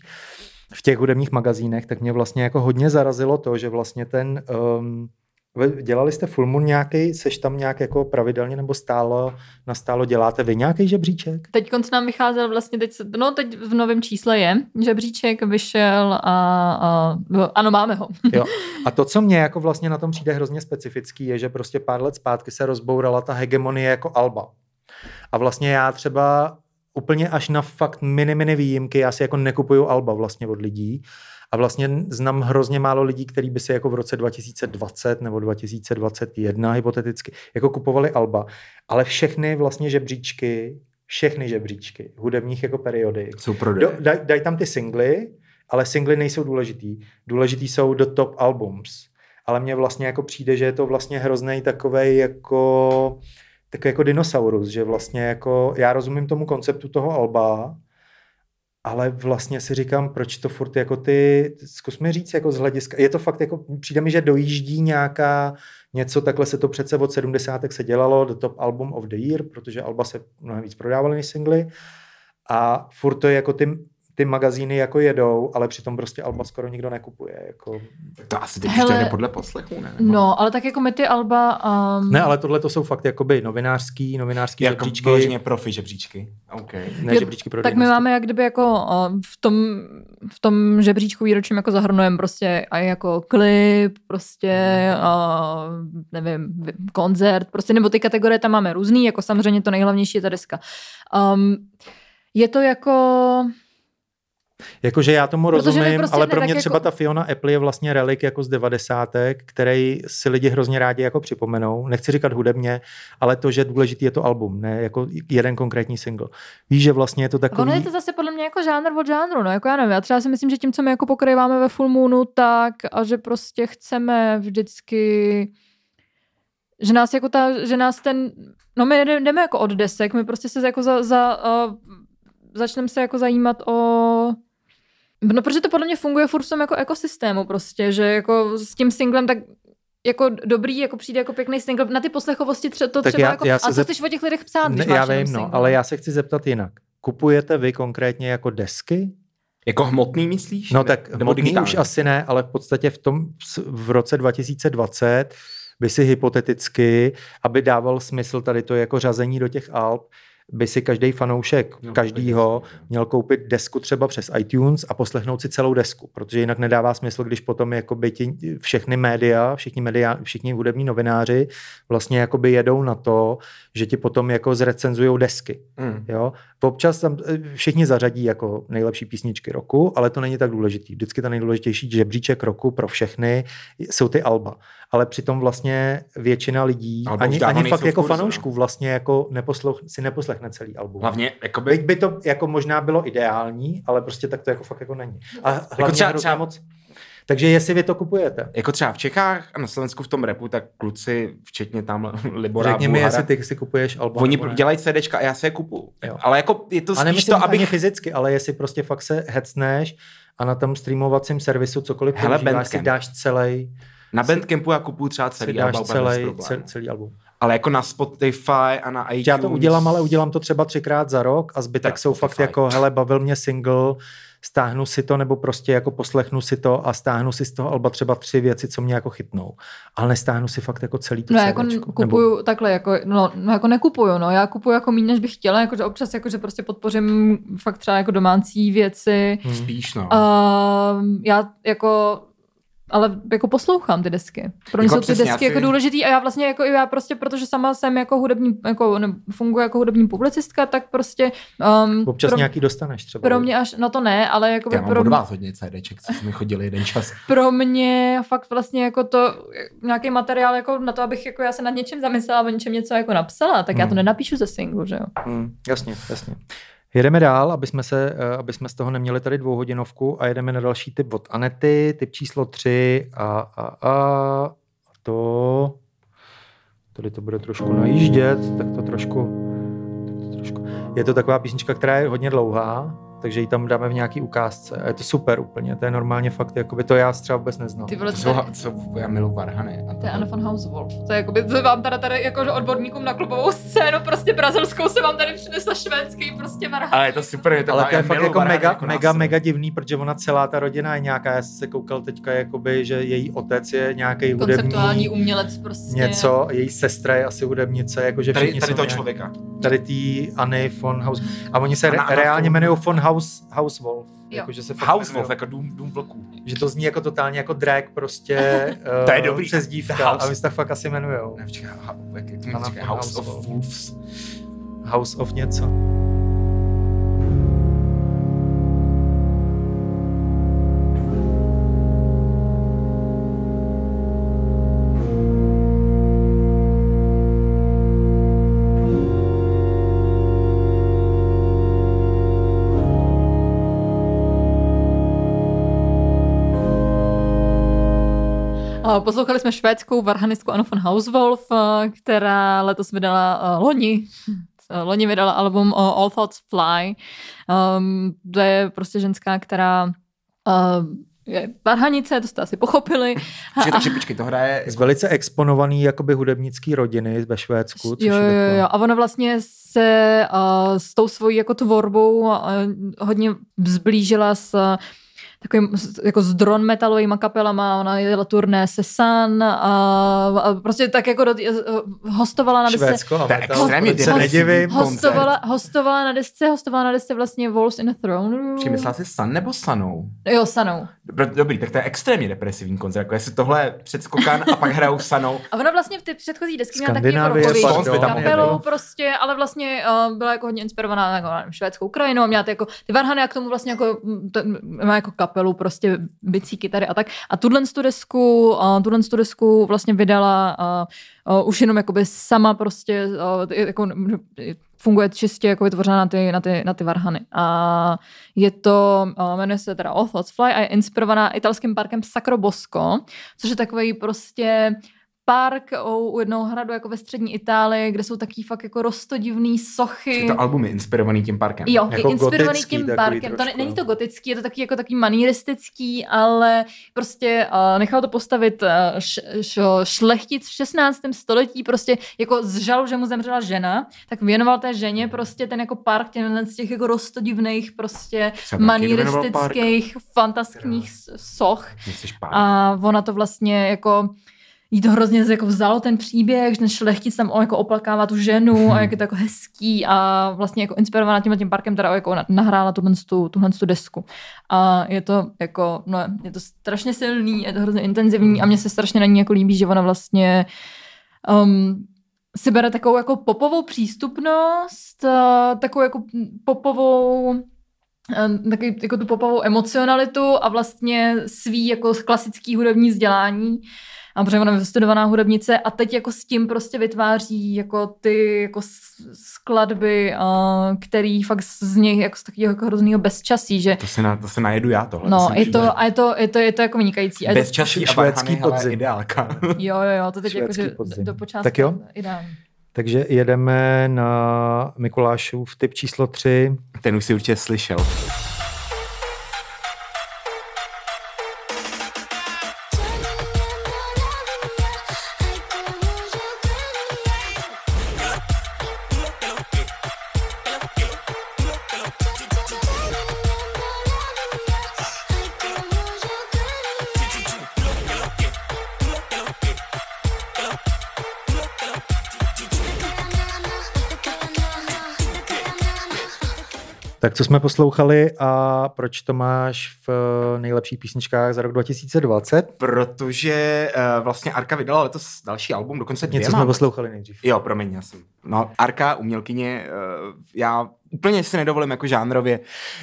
v těch hudebních magazínech, tak mě vlastně jako hodně zarazilo to, že vlastně ten um, dělali jste Full Moon nějaký, seš tam nějak jako pravidelně nebo stálo, nastálo děláte vy nějaký žebříček? Teď konc nám vycházel vlastně, teď, no teď v novém čísle je, žebříček vyšel a, a no, ano, máme ho. Jo. A to, co mě jako vlastně na tom přijde hrozně specifický, je, že prostě pár let zpátky se rozbourala ta hegemonie jako Alba. A vlastně já třeba úplně až na fakt mini, mini výjimky, já si jako nekupuju Alba vlastně od lidí. A vlastně znám hrozně málo lidí, kteří by si jako v roce 2020 nebo 2021 hypoteticky jako kupovali Alba. Ale všechny vlastně žebříčky, všechny žebříčky hudebních jako periodik Jsou prodeje. Do, daj, daj tam ty singly, ale singly nejsou důležitý. Důležitý jsou the top albums. Ale mně vlastně jako přijde, že je to vlastně hrozný takovej jako takový jako dinosaurus, že vlastně jako já rozumím tomu konceptu toho alba, ale vlastně si říkám, proč to furt jako ty, zkus mi říct jako z hlediska, je to fakt jako, přijde mi, že dojíždí nějaká něco, takhle se to přece od 70. se dělalo, the top album of the year, protože alba se mnohem víc prodávaly než singly a furt to je jako ty, ty magazíny jako jedou, ale přitom prostě Alba skoro nikdo nekupuje. Jako... To asi teď Hele, jde podle poslechu, ne? Nebo- No, ale tak jako my ty Alba... Um, Ne, ale tohle to jsou fakt jakoby novinářský, novinářský Jako žebříčky. vyloženě profi žebříčky. OK. Ne, Jo, žebříčky pro tak my máme jak kdyby jako uh, v tom, v tom žebříčku výročním jako zahrnujeme prostě a jako klip, prostě uh, nevím, vy- koncert, prostě nebo ty kategorie tam máme různý, jako samozřejmě to nejhlavnější je ta deska. Um, je to jako, Jakože já tomu Protože rozumím, prostě ale pro mě jako- třeba ta Fiona Apple je vlastně relik jako z devadesátek, který si lidi hrozně rádi jako připomenou. Nechci říkat hudebně, ale to, že důležitý je to album, ne jako jeden konkrétní single. Víš, že vlastně je to takový... ono je to zase podle mě jako žánr od žánru, no jako já nevím, já třeba si myslím, že tím, co my jako pokrýváme ve Full Moonu, tak a že prostě chceme vždycky že nás jako ta, že nás ten, no my jdeme, jdeme jako od desek, my prostě se jako za, za uh, začneme se jako zajímat o No, protože to podle mě funguje furt v tom jako ekosystému prostě, že jako s tím singlem tak jako dobrý, jako přijde jako pěkný single. Na ty poslechovosti tře- to Tak třeba já- jako, já se a co zep- chceš o těch lidech psát, když ne, já vím, no, ale já se chci zeptat jinak. Kupujete vy konkrétně jako desky? Jako hmotný myslíš? No Ne- tak hmotný digitální? už asi ne, ale v podstatě v tom v roce 2020 by si hypoteticky, aby dával smysl tady to jako řazení do těch alb, by si každý fanoušek No, každýho tak měl koupit desku třeba přes iTunes a poslechnout si celou desku, protože jinak nedává smysl, když potom jakoby ti všechny média, všichni, média, všichni hudební novináři vlastně jakoby jedou na to, že ti potom jako zrecenzujou desky. Mm. Jo? Občas tam eh, všichni zařadí jako nejlepší písničky roku, ale to není tak důležitý. Vždycky ta nejdůležitější žebříček roku pro všechny jsou ty alba. Ale přitom vlastně většina lidí, Alba už ani, ani fakt jako kurzu, fanoušků, vlastně jako neposloch, si neposlechne celý album. Hlavně, jakoby, Byť by to jako možná bylo ideální, ale prostě tak to jako fakt jako není. A hlavně Jako třeba- třeba- moc. Takže jestli vy to kupujete, jako třeba v Čechách a na Slovensku v tom repu, tak kluci, včetně tam Libora řekni mi, jestli ty si kupuješ album. Oni dělají CDčka a já se je kupu. Jo. Ale jako je to A spíš to, abych... fyzicky, ale jestli prostě fakt se hecneš a na tom streamovacím servisu cokoliv Hele, používáš, si dáš celý, Na Bandcampu já kupuju třeba celý dáš album celý, celý, celý album. Ale jako na Spotify a na iTunes. Já to udělám, ale udělám to třeba třikrát za rok a zbytek Tak jsou Spotify. fakt jako, hele, bavil mě single, stáhnu si to, nebo prostě jako poslechnu si to a stáhnu si z toho alba třeba tři věci, co mě jako chytnou. Ale nestáhnu si fakt jako celý to No, jako kupuju Nebo, takhle, jako, no, no, jako nekupuju, no, já kupuju jako méně, než bych chtěla, jakože občas jakože prostě podpořím fakt třeba jako domácí věci. hm. Spíš, no. Uh, já jako ale jako poslouchám ty desky. Pro mě Jako jsou ty desky jako důležitý a já vlastně jako já prostě, protože sama jsem jako hudební, jako ne, funguji jako hudební publicistka, tak prostě um, občas pro, nějaký dostaneš třeba. pro mě až, no to ne, ale jako já mám pro, od vás hodně CDček, co jsme chodili jeden čas. pro mě fakt vlastně jako to, nějaký materiál jako na to, abych jako já se nad něčem zamyslela, o něčem něco jako napsala, tak já to Hmm. nenapíšu ze singlu, že jo. Hmm, jasně, jasně. Jedeme dál, aby jsme, se, eh, aby jsme z toho neměli tady dvouhodinovku a jedeme na další typ od Anety, typ číslo 3 a, a, a to, tady to bude trošku najíždět, tak to trošku, tak to trošku. Je to taková písnička, která je hodně dlouhá, takže ji tam dáme v nějaký ukázce a je to super úplně, to je normálně fakt, jakoby to já třeba vůbec neznal. Ty vole, To to, jsou, co, já miluji Varhany. A to je Anna von Hauswolf. To je jakoby, to vám tady, tady jako odborníkům na klubovou scénu, prostě brazilskou se vám tady přinesla švédský prostě varhán. Ale je to super, je to Ale to je fakt jako Varhany mega, jako mega, mega divný, protože ona celá ta rodina je nějaká, já jsem se koukal teďka, jakoby, že její otec je nějaký hudební, Konceptuální umělec prostě. něco, její sestra je asi hudebnice, jakože Tady, všichni tady jsou toho nějak- člověka. Tady tý Anny von Haus. A oni se re- reálně jmenují von Haus, Hauswolf. Jo. Jakože se fakt Housewolf, jmenujou. jako dům, dům vlků. Že to zní jako totálně jako drag prostě. To je eh, dobrý. The House. A my se tak fakt asi jmenujou. Ne, počkej, ha, jak, jak, počkej, von House of. Wolves. House of něco. Poslouchali jsme švédskou varhanistku Annu von Hauswolf, eh, která letos vydala uh, loni. eh, Loni vydala album uh, All Thoughts Fly. Um, to je prostě ženská, která uh, je Varhanice, to jste asi pochopili. Takže, takže počkej, to hraje... Z velice exponovaný jakoby hudebnický rodiny ve Švédsku. Což Jo, jo, je jo, jo. A ona vlastně se uh, s tou svojí jako tvorbou uh, hodně zblížila s takovým s- jako s dron metalovými kapelama, ona jela turné se Sun a, a prostě tak jako do, uh, hostovala na desce, Švédsko a To je metal, extrémně nedivím. koncert. hostovala, hostovala na desce, hostovala na desce vlastně Walls in a Throne Room. Přemyslela jsi Sun nebo Sanou? Jo, Sanou. Dobr- Dobrý, tak to je extrémně depresivní koncert, jako jestli tohle je předskokan a pak hrajou Sanou. A ona vlastně v ty předchozí desky měla taky jako mohly prostě, ale vlastně uh, byla jako hodně inspirovaná jako nevím, švédskou krajinou, měla ty jako ty Varhany a k tomu vlastně jako, mm, to, má jako kapelu prostě bicí, kytary a tak. A tuhle tu desku, uh, tuhle vlastně vydala uh, uh, už jenom jakoby sama prostě uh, jako, funguje čistě jako vytvořená na ty, na ty, na ty varhany. A je to, jmenuje se teda All Thoughts Fly a je inspirovaná italským parkem Sacro Bosco, což je takový prostě park u, u jednoho hradu jako ve střední Itálii, kde jsou taky fakt jako rostodivný sochy. Je to album je inspirovaný tím parkem. Jo, Jako je inspirovaný gotický tím parkem. To ne, není to gotický, je to taky jako taky manieristický, ale prostě uh, nechal to postavit uh, š, š, šlechtic v 16. století, prostě jako z žalu, že mu zemřela žena, tak věnoval té ženě prostě ten jako park těm z těch jako rostodivných prostě park. manieristických, fantastických soch. A ona to vlastně jako jí to hrozně jako vzalo ten příběh, že ten šlechtic tam jako oplakává tu ženu a jak je to jako hezký a vlastně jako inspirovaná tímhle tím parkem teda jako na- nahrála tuhle, tu, tuhle tu desku. A je to jako, no, je to strašně silný, je to hrozně intenzivní a mně se strašně na ní jako líbí, že ona vlastně um, si bere takovou jako popovou přístupnost, takovou jako popovou eh, taky jako tu popovou emocionalitu a vlastně svý jako klasický hudební vzdělání. A protože ona je vystudovaná hudebnice a teď jako s tím prostě vytváří jako ty jako skladby, uh, který fakt z něj jako z takového jako hroznýho bezčasí, že To se, na, to se najedu já tohle. no, je to, a je to, je to, je to jako vynikající. A je to, Bez časí a Švédský podzim. ideálka. jo, jo, jo, to teď jako, že podzim. do počátku Tak jo. ideální. Takže jedeme na Mikulášův typ číslo 3. Ten už si určitě slyšel. Tak co jsme poslouchali a proč to máš v eh, nejlepších písničkách za rok 2020? Protože uh, vlastně Arka vydala letos další album, dokonce dvě Něco jsme poslouchali nejdřív. Jo, promiň, já jsem. No, Arka, umělkyně, uh, já úplně si nedovolím jako žánrově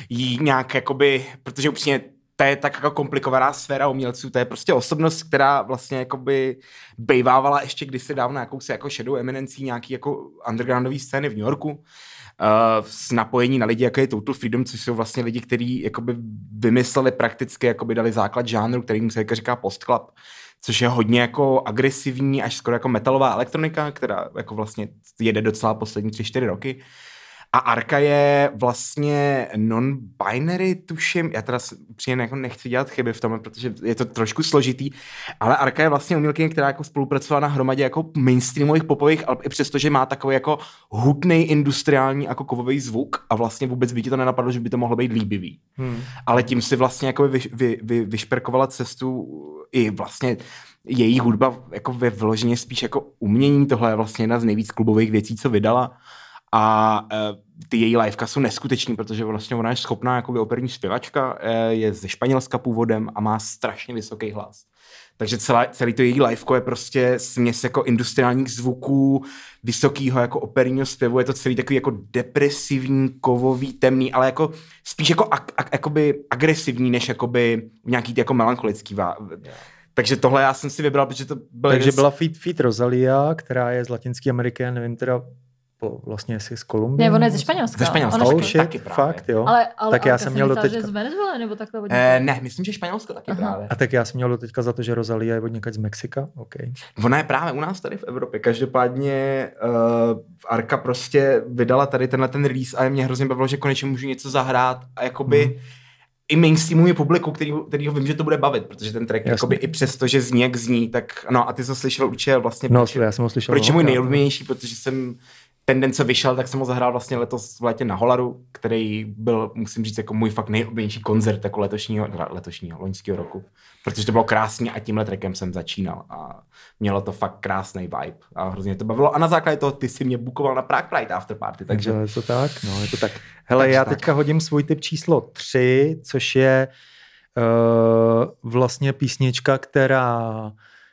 jí nějak jakoby, protože upřímně to je tak jako komplikovaná sféra umělců, to je prostě osobnost, která vlastně jakoby bejvávala ještě kdysi dávno jakousi jako shadow eminencí nějaký jako undergroundový scény v New Yorku, s napojení na lidi, jako je Total Freedom, což jsou vlastně lidi, kteří vymysleli prakticky, jakoby dali základ žánru, který se jako říká postclub, což je hodně jako agresivní, až skoro jako metalová elektronika, která jako vlastně jede docela poslední tři, čtyři roky. A Arka je vlastně non-binary, tuším, já teda příjem jako nechci dělat chyby v tom, protože je to trošku složitý, ale Arka je vlastně umělkyně, která jako spolupracovala na hromadě jako mainstreamových popových alb, i přesto, že má takový jako hutný industriální jako kovový zvuk a vlastně vůbec by ti to nenapadlo, že by to mohlo být líbivý. Hmm. Ale tím si vlastně jako vy, vy, vy, vyšperkovala cestu i vlastně její hudba jako ve vloženě spíš jako umění, tohle je vlastně jedna z nejvíc klubových věcí, co vydala a uh, ty její liveka jsou neskuteční, protože vlastně ona je schopná jako operní zpěvačka, uh, je ze Španělska původem a má strašně vysoký hlas. Takže celá, celý to její liveko je prostě směs jako industriálních zvuků, vysokýho jako operního zpěvu, je to celý takový jako depresivní, kovový, temný, ale jako spíš jako ak, ak, jakoby agresivní, než jakoby nějaký ty jako melancholický. Vá. Takže tohle já jsem si vybral, protože to byl Takže jeden byla Feed, Feed Rosalia, která je z Latinské Ameriky, nevím teda po, vlastně jestli z Kolumbie. Ne, ona je ze Španělska. Ze Španělska. Ona je Oh taky- shit, taky právě. fakt jo. Ale, ale, Tak já jsem měl doteďka- že z Venezuely, nebo takhle od Eh, ne, myslím, že Španělsko taky Aha. právě. A tak já jsem měl do teďka za to, že Rosalia je od někač z Mexika. Okay. Ona je právě u nás tady v Evropě. Každopádně uh, Arka prostě vydala tady tenhle ten release a mě hrozně bavilo, že konečně můžu něco zahrát a jakoby Mhm. i mainstreamový publiku, který, který ho vím, že to bude bavit, protože ten track, Jasně. jakoby i přesto, že zní jak zní, tak no a ty jsi to slyšel určitě vlastně, No, proč, já jsem ho slyšel. proč je můj mnohokrát. nejoblíbenější, protože jsem ten den, co vyšel, tak jsem ho zahrál vlastně letos v létě na Holaru, který byl, musím říct, jako můj fakt nejoblíbenější koncert jako letošního, letošního, loňského roku. Protože to bylo krásně a tímhle trackem jsem začínal a mělo to fakt krásný vibe a hrozně to bavilo. A na základě toho ty si mě bukoval na Prague Pride After Party, takže Takže je to tak, no je to tak. Hele, Takže já tak. teďka hodím svůj typ číslo 3, což je uh, vlastně písnička, která,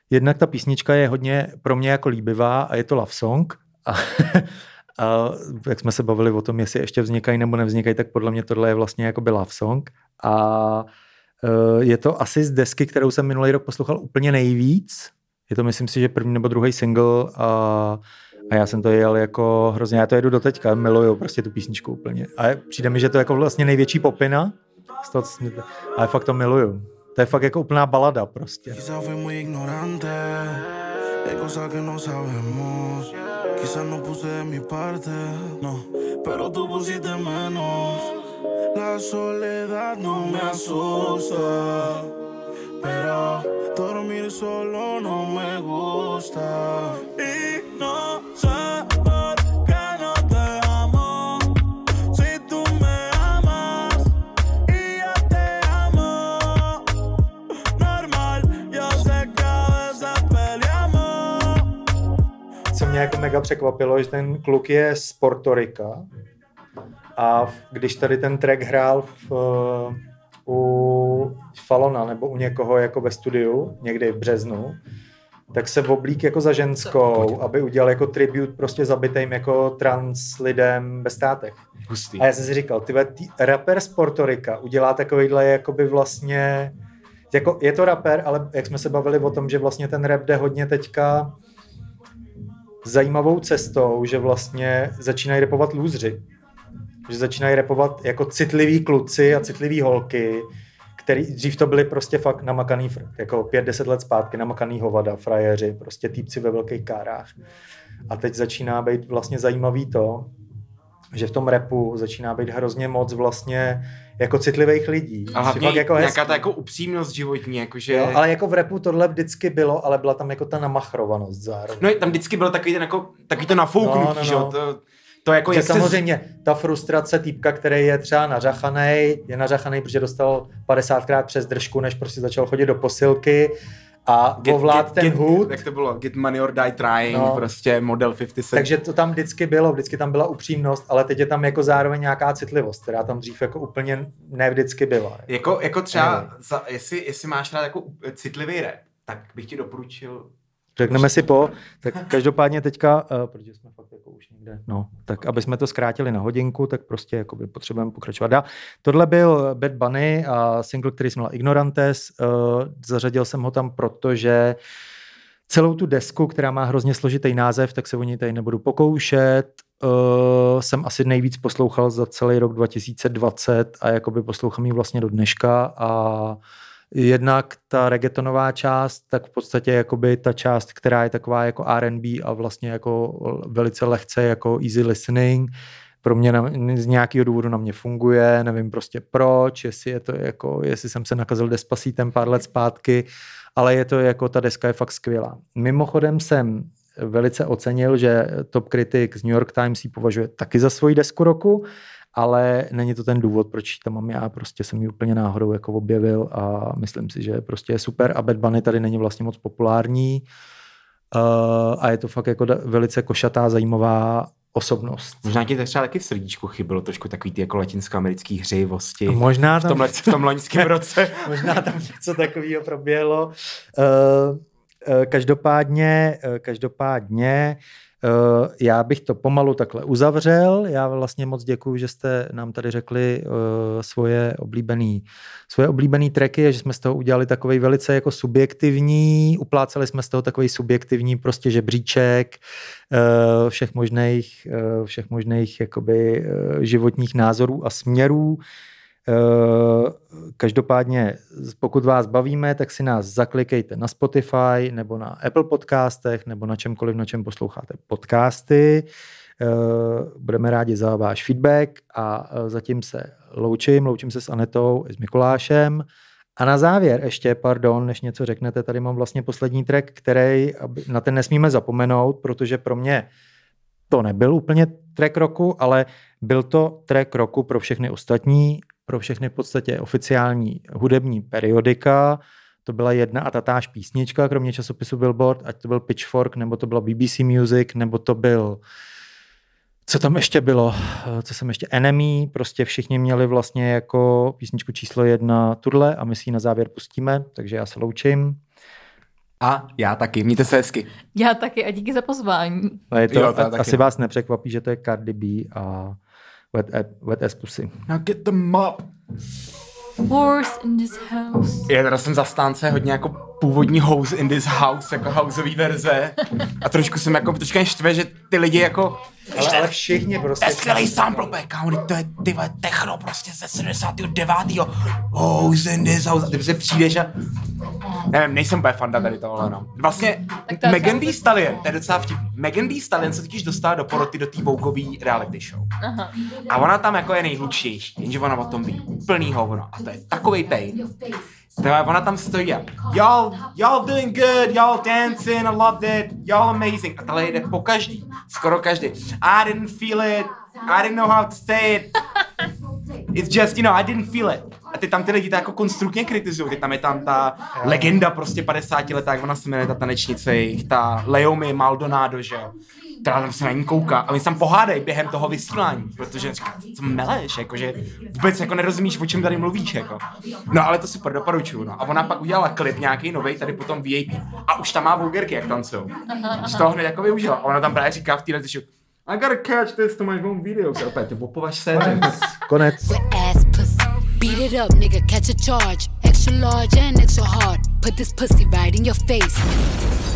jednak ta písnička je hodně pro mě jako líbivá a je to love song. A, a jak jsme se bavili o tom, jestli ještě vznikají nebo nevznikají, tak podle mě tohle je vlastně jako love song. A uh, je to asi z desky, kterou jsem minulý rok poslouchal úplně nejvíc. Je to, myslím si, že první nebo druhý single a a já jsem to jel jako hrozně, já to jedu do teďka, miluju prostě tu písničku úplně. A přijde mi, že to je jako vlastně největší popina, z toho, ale fakt to miluju. To je fakt jako úplná balada prostě. Muy ignorante, no. Quizás no puse de mi parte, no, pero tú pusiste menos. La soledad no me asusta, pero dormir solo no me gusta. Y no sé mě jako mega překvapilo, že ten kluk je z Porto Rika a v- když tady ten track hrál v, eh, u Falona nebo u někoho jako ve studiu, někdy v březnu, tak se oblík jako za ženskou, aby udělal jako tribut prostě zabitým jako trans lidem ve státech. hustý. A já jsem si říkal, ty rapper z Porto Rika udělá takovýhle jakoby vlastně, jako je to rapper, ale jak jsme se bavili o tom, že vlastně ten rap jde hodně teďka zajímavou cestou, že vlastně začínají repovat lůzři. Že začínají repovat jako citliví kluci a citliví holky, který dřív to byly prostě fakt namakaný, jako pět, deset let zpátky namakaný hovada, frajeři, prostě týpci ve velkých kárách. A teď začíná být vlastně zajímavý to, že v tom repu začíná být hrozně moc vlastně jako citlivých lidí. A hlavně jako hezký. nějaká ta jako upřímnost životní, jakože... Jo, ale jako v repu tohle vždycky bylo, ale byla tam jako ta namachrovanost zároveň. No tam vždycky byl takový ten jako, takový to nafouknutí, No, no, že jo, no. to, to jako že jak se- samozřejmě ta frustrace týpka, který je třeba nařachaný, je nařachaný, protože dostal 50krát přes držku, než prostě začal chodit do posilky a ovlád ten get, hud. Jak to bylo? Get money or die trying, No. prostě model 50 cent. Takže to tam vždycky bylo, vždycky tam byla upřímnost, ale teď je tam jako zároveň nějaká citlivost, která tam dřív jako úplně ne vždycky byla. Jako, jako třeba, Anyway. za, jestli, jestli máš rád jako citlivý rap, tak bych ti doporučil Řekneme si po, tak každopádně teďka, uh, protože jsme fakt někde, no, tak aby jsme to zkrátili na hodinku, tak prostě jakoby potřebujeme pokračovat dál. Tohle byl Bad Bunny a single, který jsem měl Ignorantes, uh, zařadil jsem ho tam, protože celou tu desku, která má hrozně složitý název, tak se o ní tady nebudu pokoušet. Uh, jsem asi nejvíc poslouchal za celý rok 2020 a jakoby poslouchám ji vlastně do dneška a jednak ta reggaetonová část, tak v podstatě jakoby ta část, která je taková jako R&B a vlastně jako velice lehce jako easy listening, pro mě na, z nějakého důvodu na mě funguje, nevím prostě proč, jestli je to jako, jestli jsem se nakazil Despacítem pár let zpátky, ale je to jako, ta deska je fakt skvělá. Mimochodem jsem velice ocenil, že Top Critic z New York Times ji považuje taky za svoji desku roku, ale není to ten důvod, proč tam mám já, prostě jsem ji úplně náhodou jako objevil a myslím si, že prostě je super a Bad Bunny tady není vlastně moc populární uh, a je to fakt jako velice košatá, zajímavá osobnost. Možná ti to třeba taky v srdíčku chybilo trošku takový ty jako latinskoamerický hřejivosti. Možná v tam, tom, let, v tom loňském roce. možná tam něco takového proběhlo. Uh, uh, každopádně, uh, každopádně uh, já bych to pomalu takhle uzavřel. Já vlastně moc děkuji, že jste nám tady řekli uh, svoje oblíbený, svoje oblíbený tracky a že jsme z toho udělali takový velice jako subjektivní, upláceli jsme z toho takový subjektivní prostě žebříček uh, všech možných, všech možných jakoby životních názorů a směrů. Eh, Každopádně, pokud vás bavíme, tak si nás zaklikejte na Spotify nebo na Apple podcastech nebo na čemkoliv, na čem posloucháte podcasty. Eh, Budeme rádi za váš feedback a eh, zatím se loučím, loučím se s Anetou i s Mikulášem. A na závěr ještě, pardon, než něco řeknete, tady mám vlastně poslední track, který na ten nesmíme zapomenout, protože pro mě to nebyl úplně track roku, ale byl to track roku pro všechny ostatní, pro všechny v podstatě oficiální hudební periodika. To byla jedna a tatáž písnička, kromě časopisu Billboard, ať to byl Pitchfork, nebo to byla BBC Music, nebo to byl co tam ještě bylo? Co jsem ještě? Enemy, prostě všichni měli vlastně jako písničku číslo jedna tudle a my si ji na závěr pustíme, takže já se loučím. A já taky, mějte se hezky. Já taky a díky za pozvání. A je to, Jo, a, taky. asi vás nepřekvapí, že to je Cardi B a Wet, wet Ass Pussy. Now get them up. Horse in this house. Já teda jsem zastánce hodně jako původní house in this house, jako houseový verze. A trošku jsem jako, trošku štve, že ty lidi jako... Ale, ale všichni To prostě. je skvělý sample, kámo, to je ty vole, techno prostě ze 79. House in this house. A ty prostě přijdeš a... Nevím, nejsem úplně fanda tady tohle, no. Vlastně to Megan Thee Stallion, to je docela vtipný. Megan Thee Stallion se totiž dostala do poroty do té Vogueový reality show. Aha. A ona tam jako je nejhlučnější, jenže ona o tom ví úplný hovno. A to je takový pain. Teda ona tam stojí a y'all, y'all doing good, y'all dancing, I loved it, y'all amazing. A tohle jde po každý, skoro každý. I didn't feel it, I didn't know how to say it. It's just, you know, I didn't feel it. A ty tam ty lidi to jako konstruktně kritizují. Ty tam je tam ta legenda prostě 50 letá, jak ona se jmenuje, ta tanečnice jejich, ta Leomi Maldonado, že jo. Která tam se na ní kouká a oni se tam pohádají během toho vysílání, protože říká, co meleš, jakože vůbec jako nerozumíš, o čem tady mluvíš, jako. No ale to super, doporučuju, no. A ona pak udělala klip nějaký nový tady potom VIP a už tam má vulgarky, jak tancujou. Že toho hned jako využila. A ona tam právě říká v téhle I gotta catch this to my home videos. A opět, opovaž se. Konec. Beat it up, nigga, catch a charge. Extra large and extra hard. Put this pussy right in your face.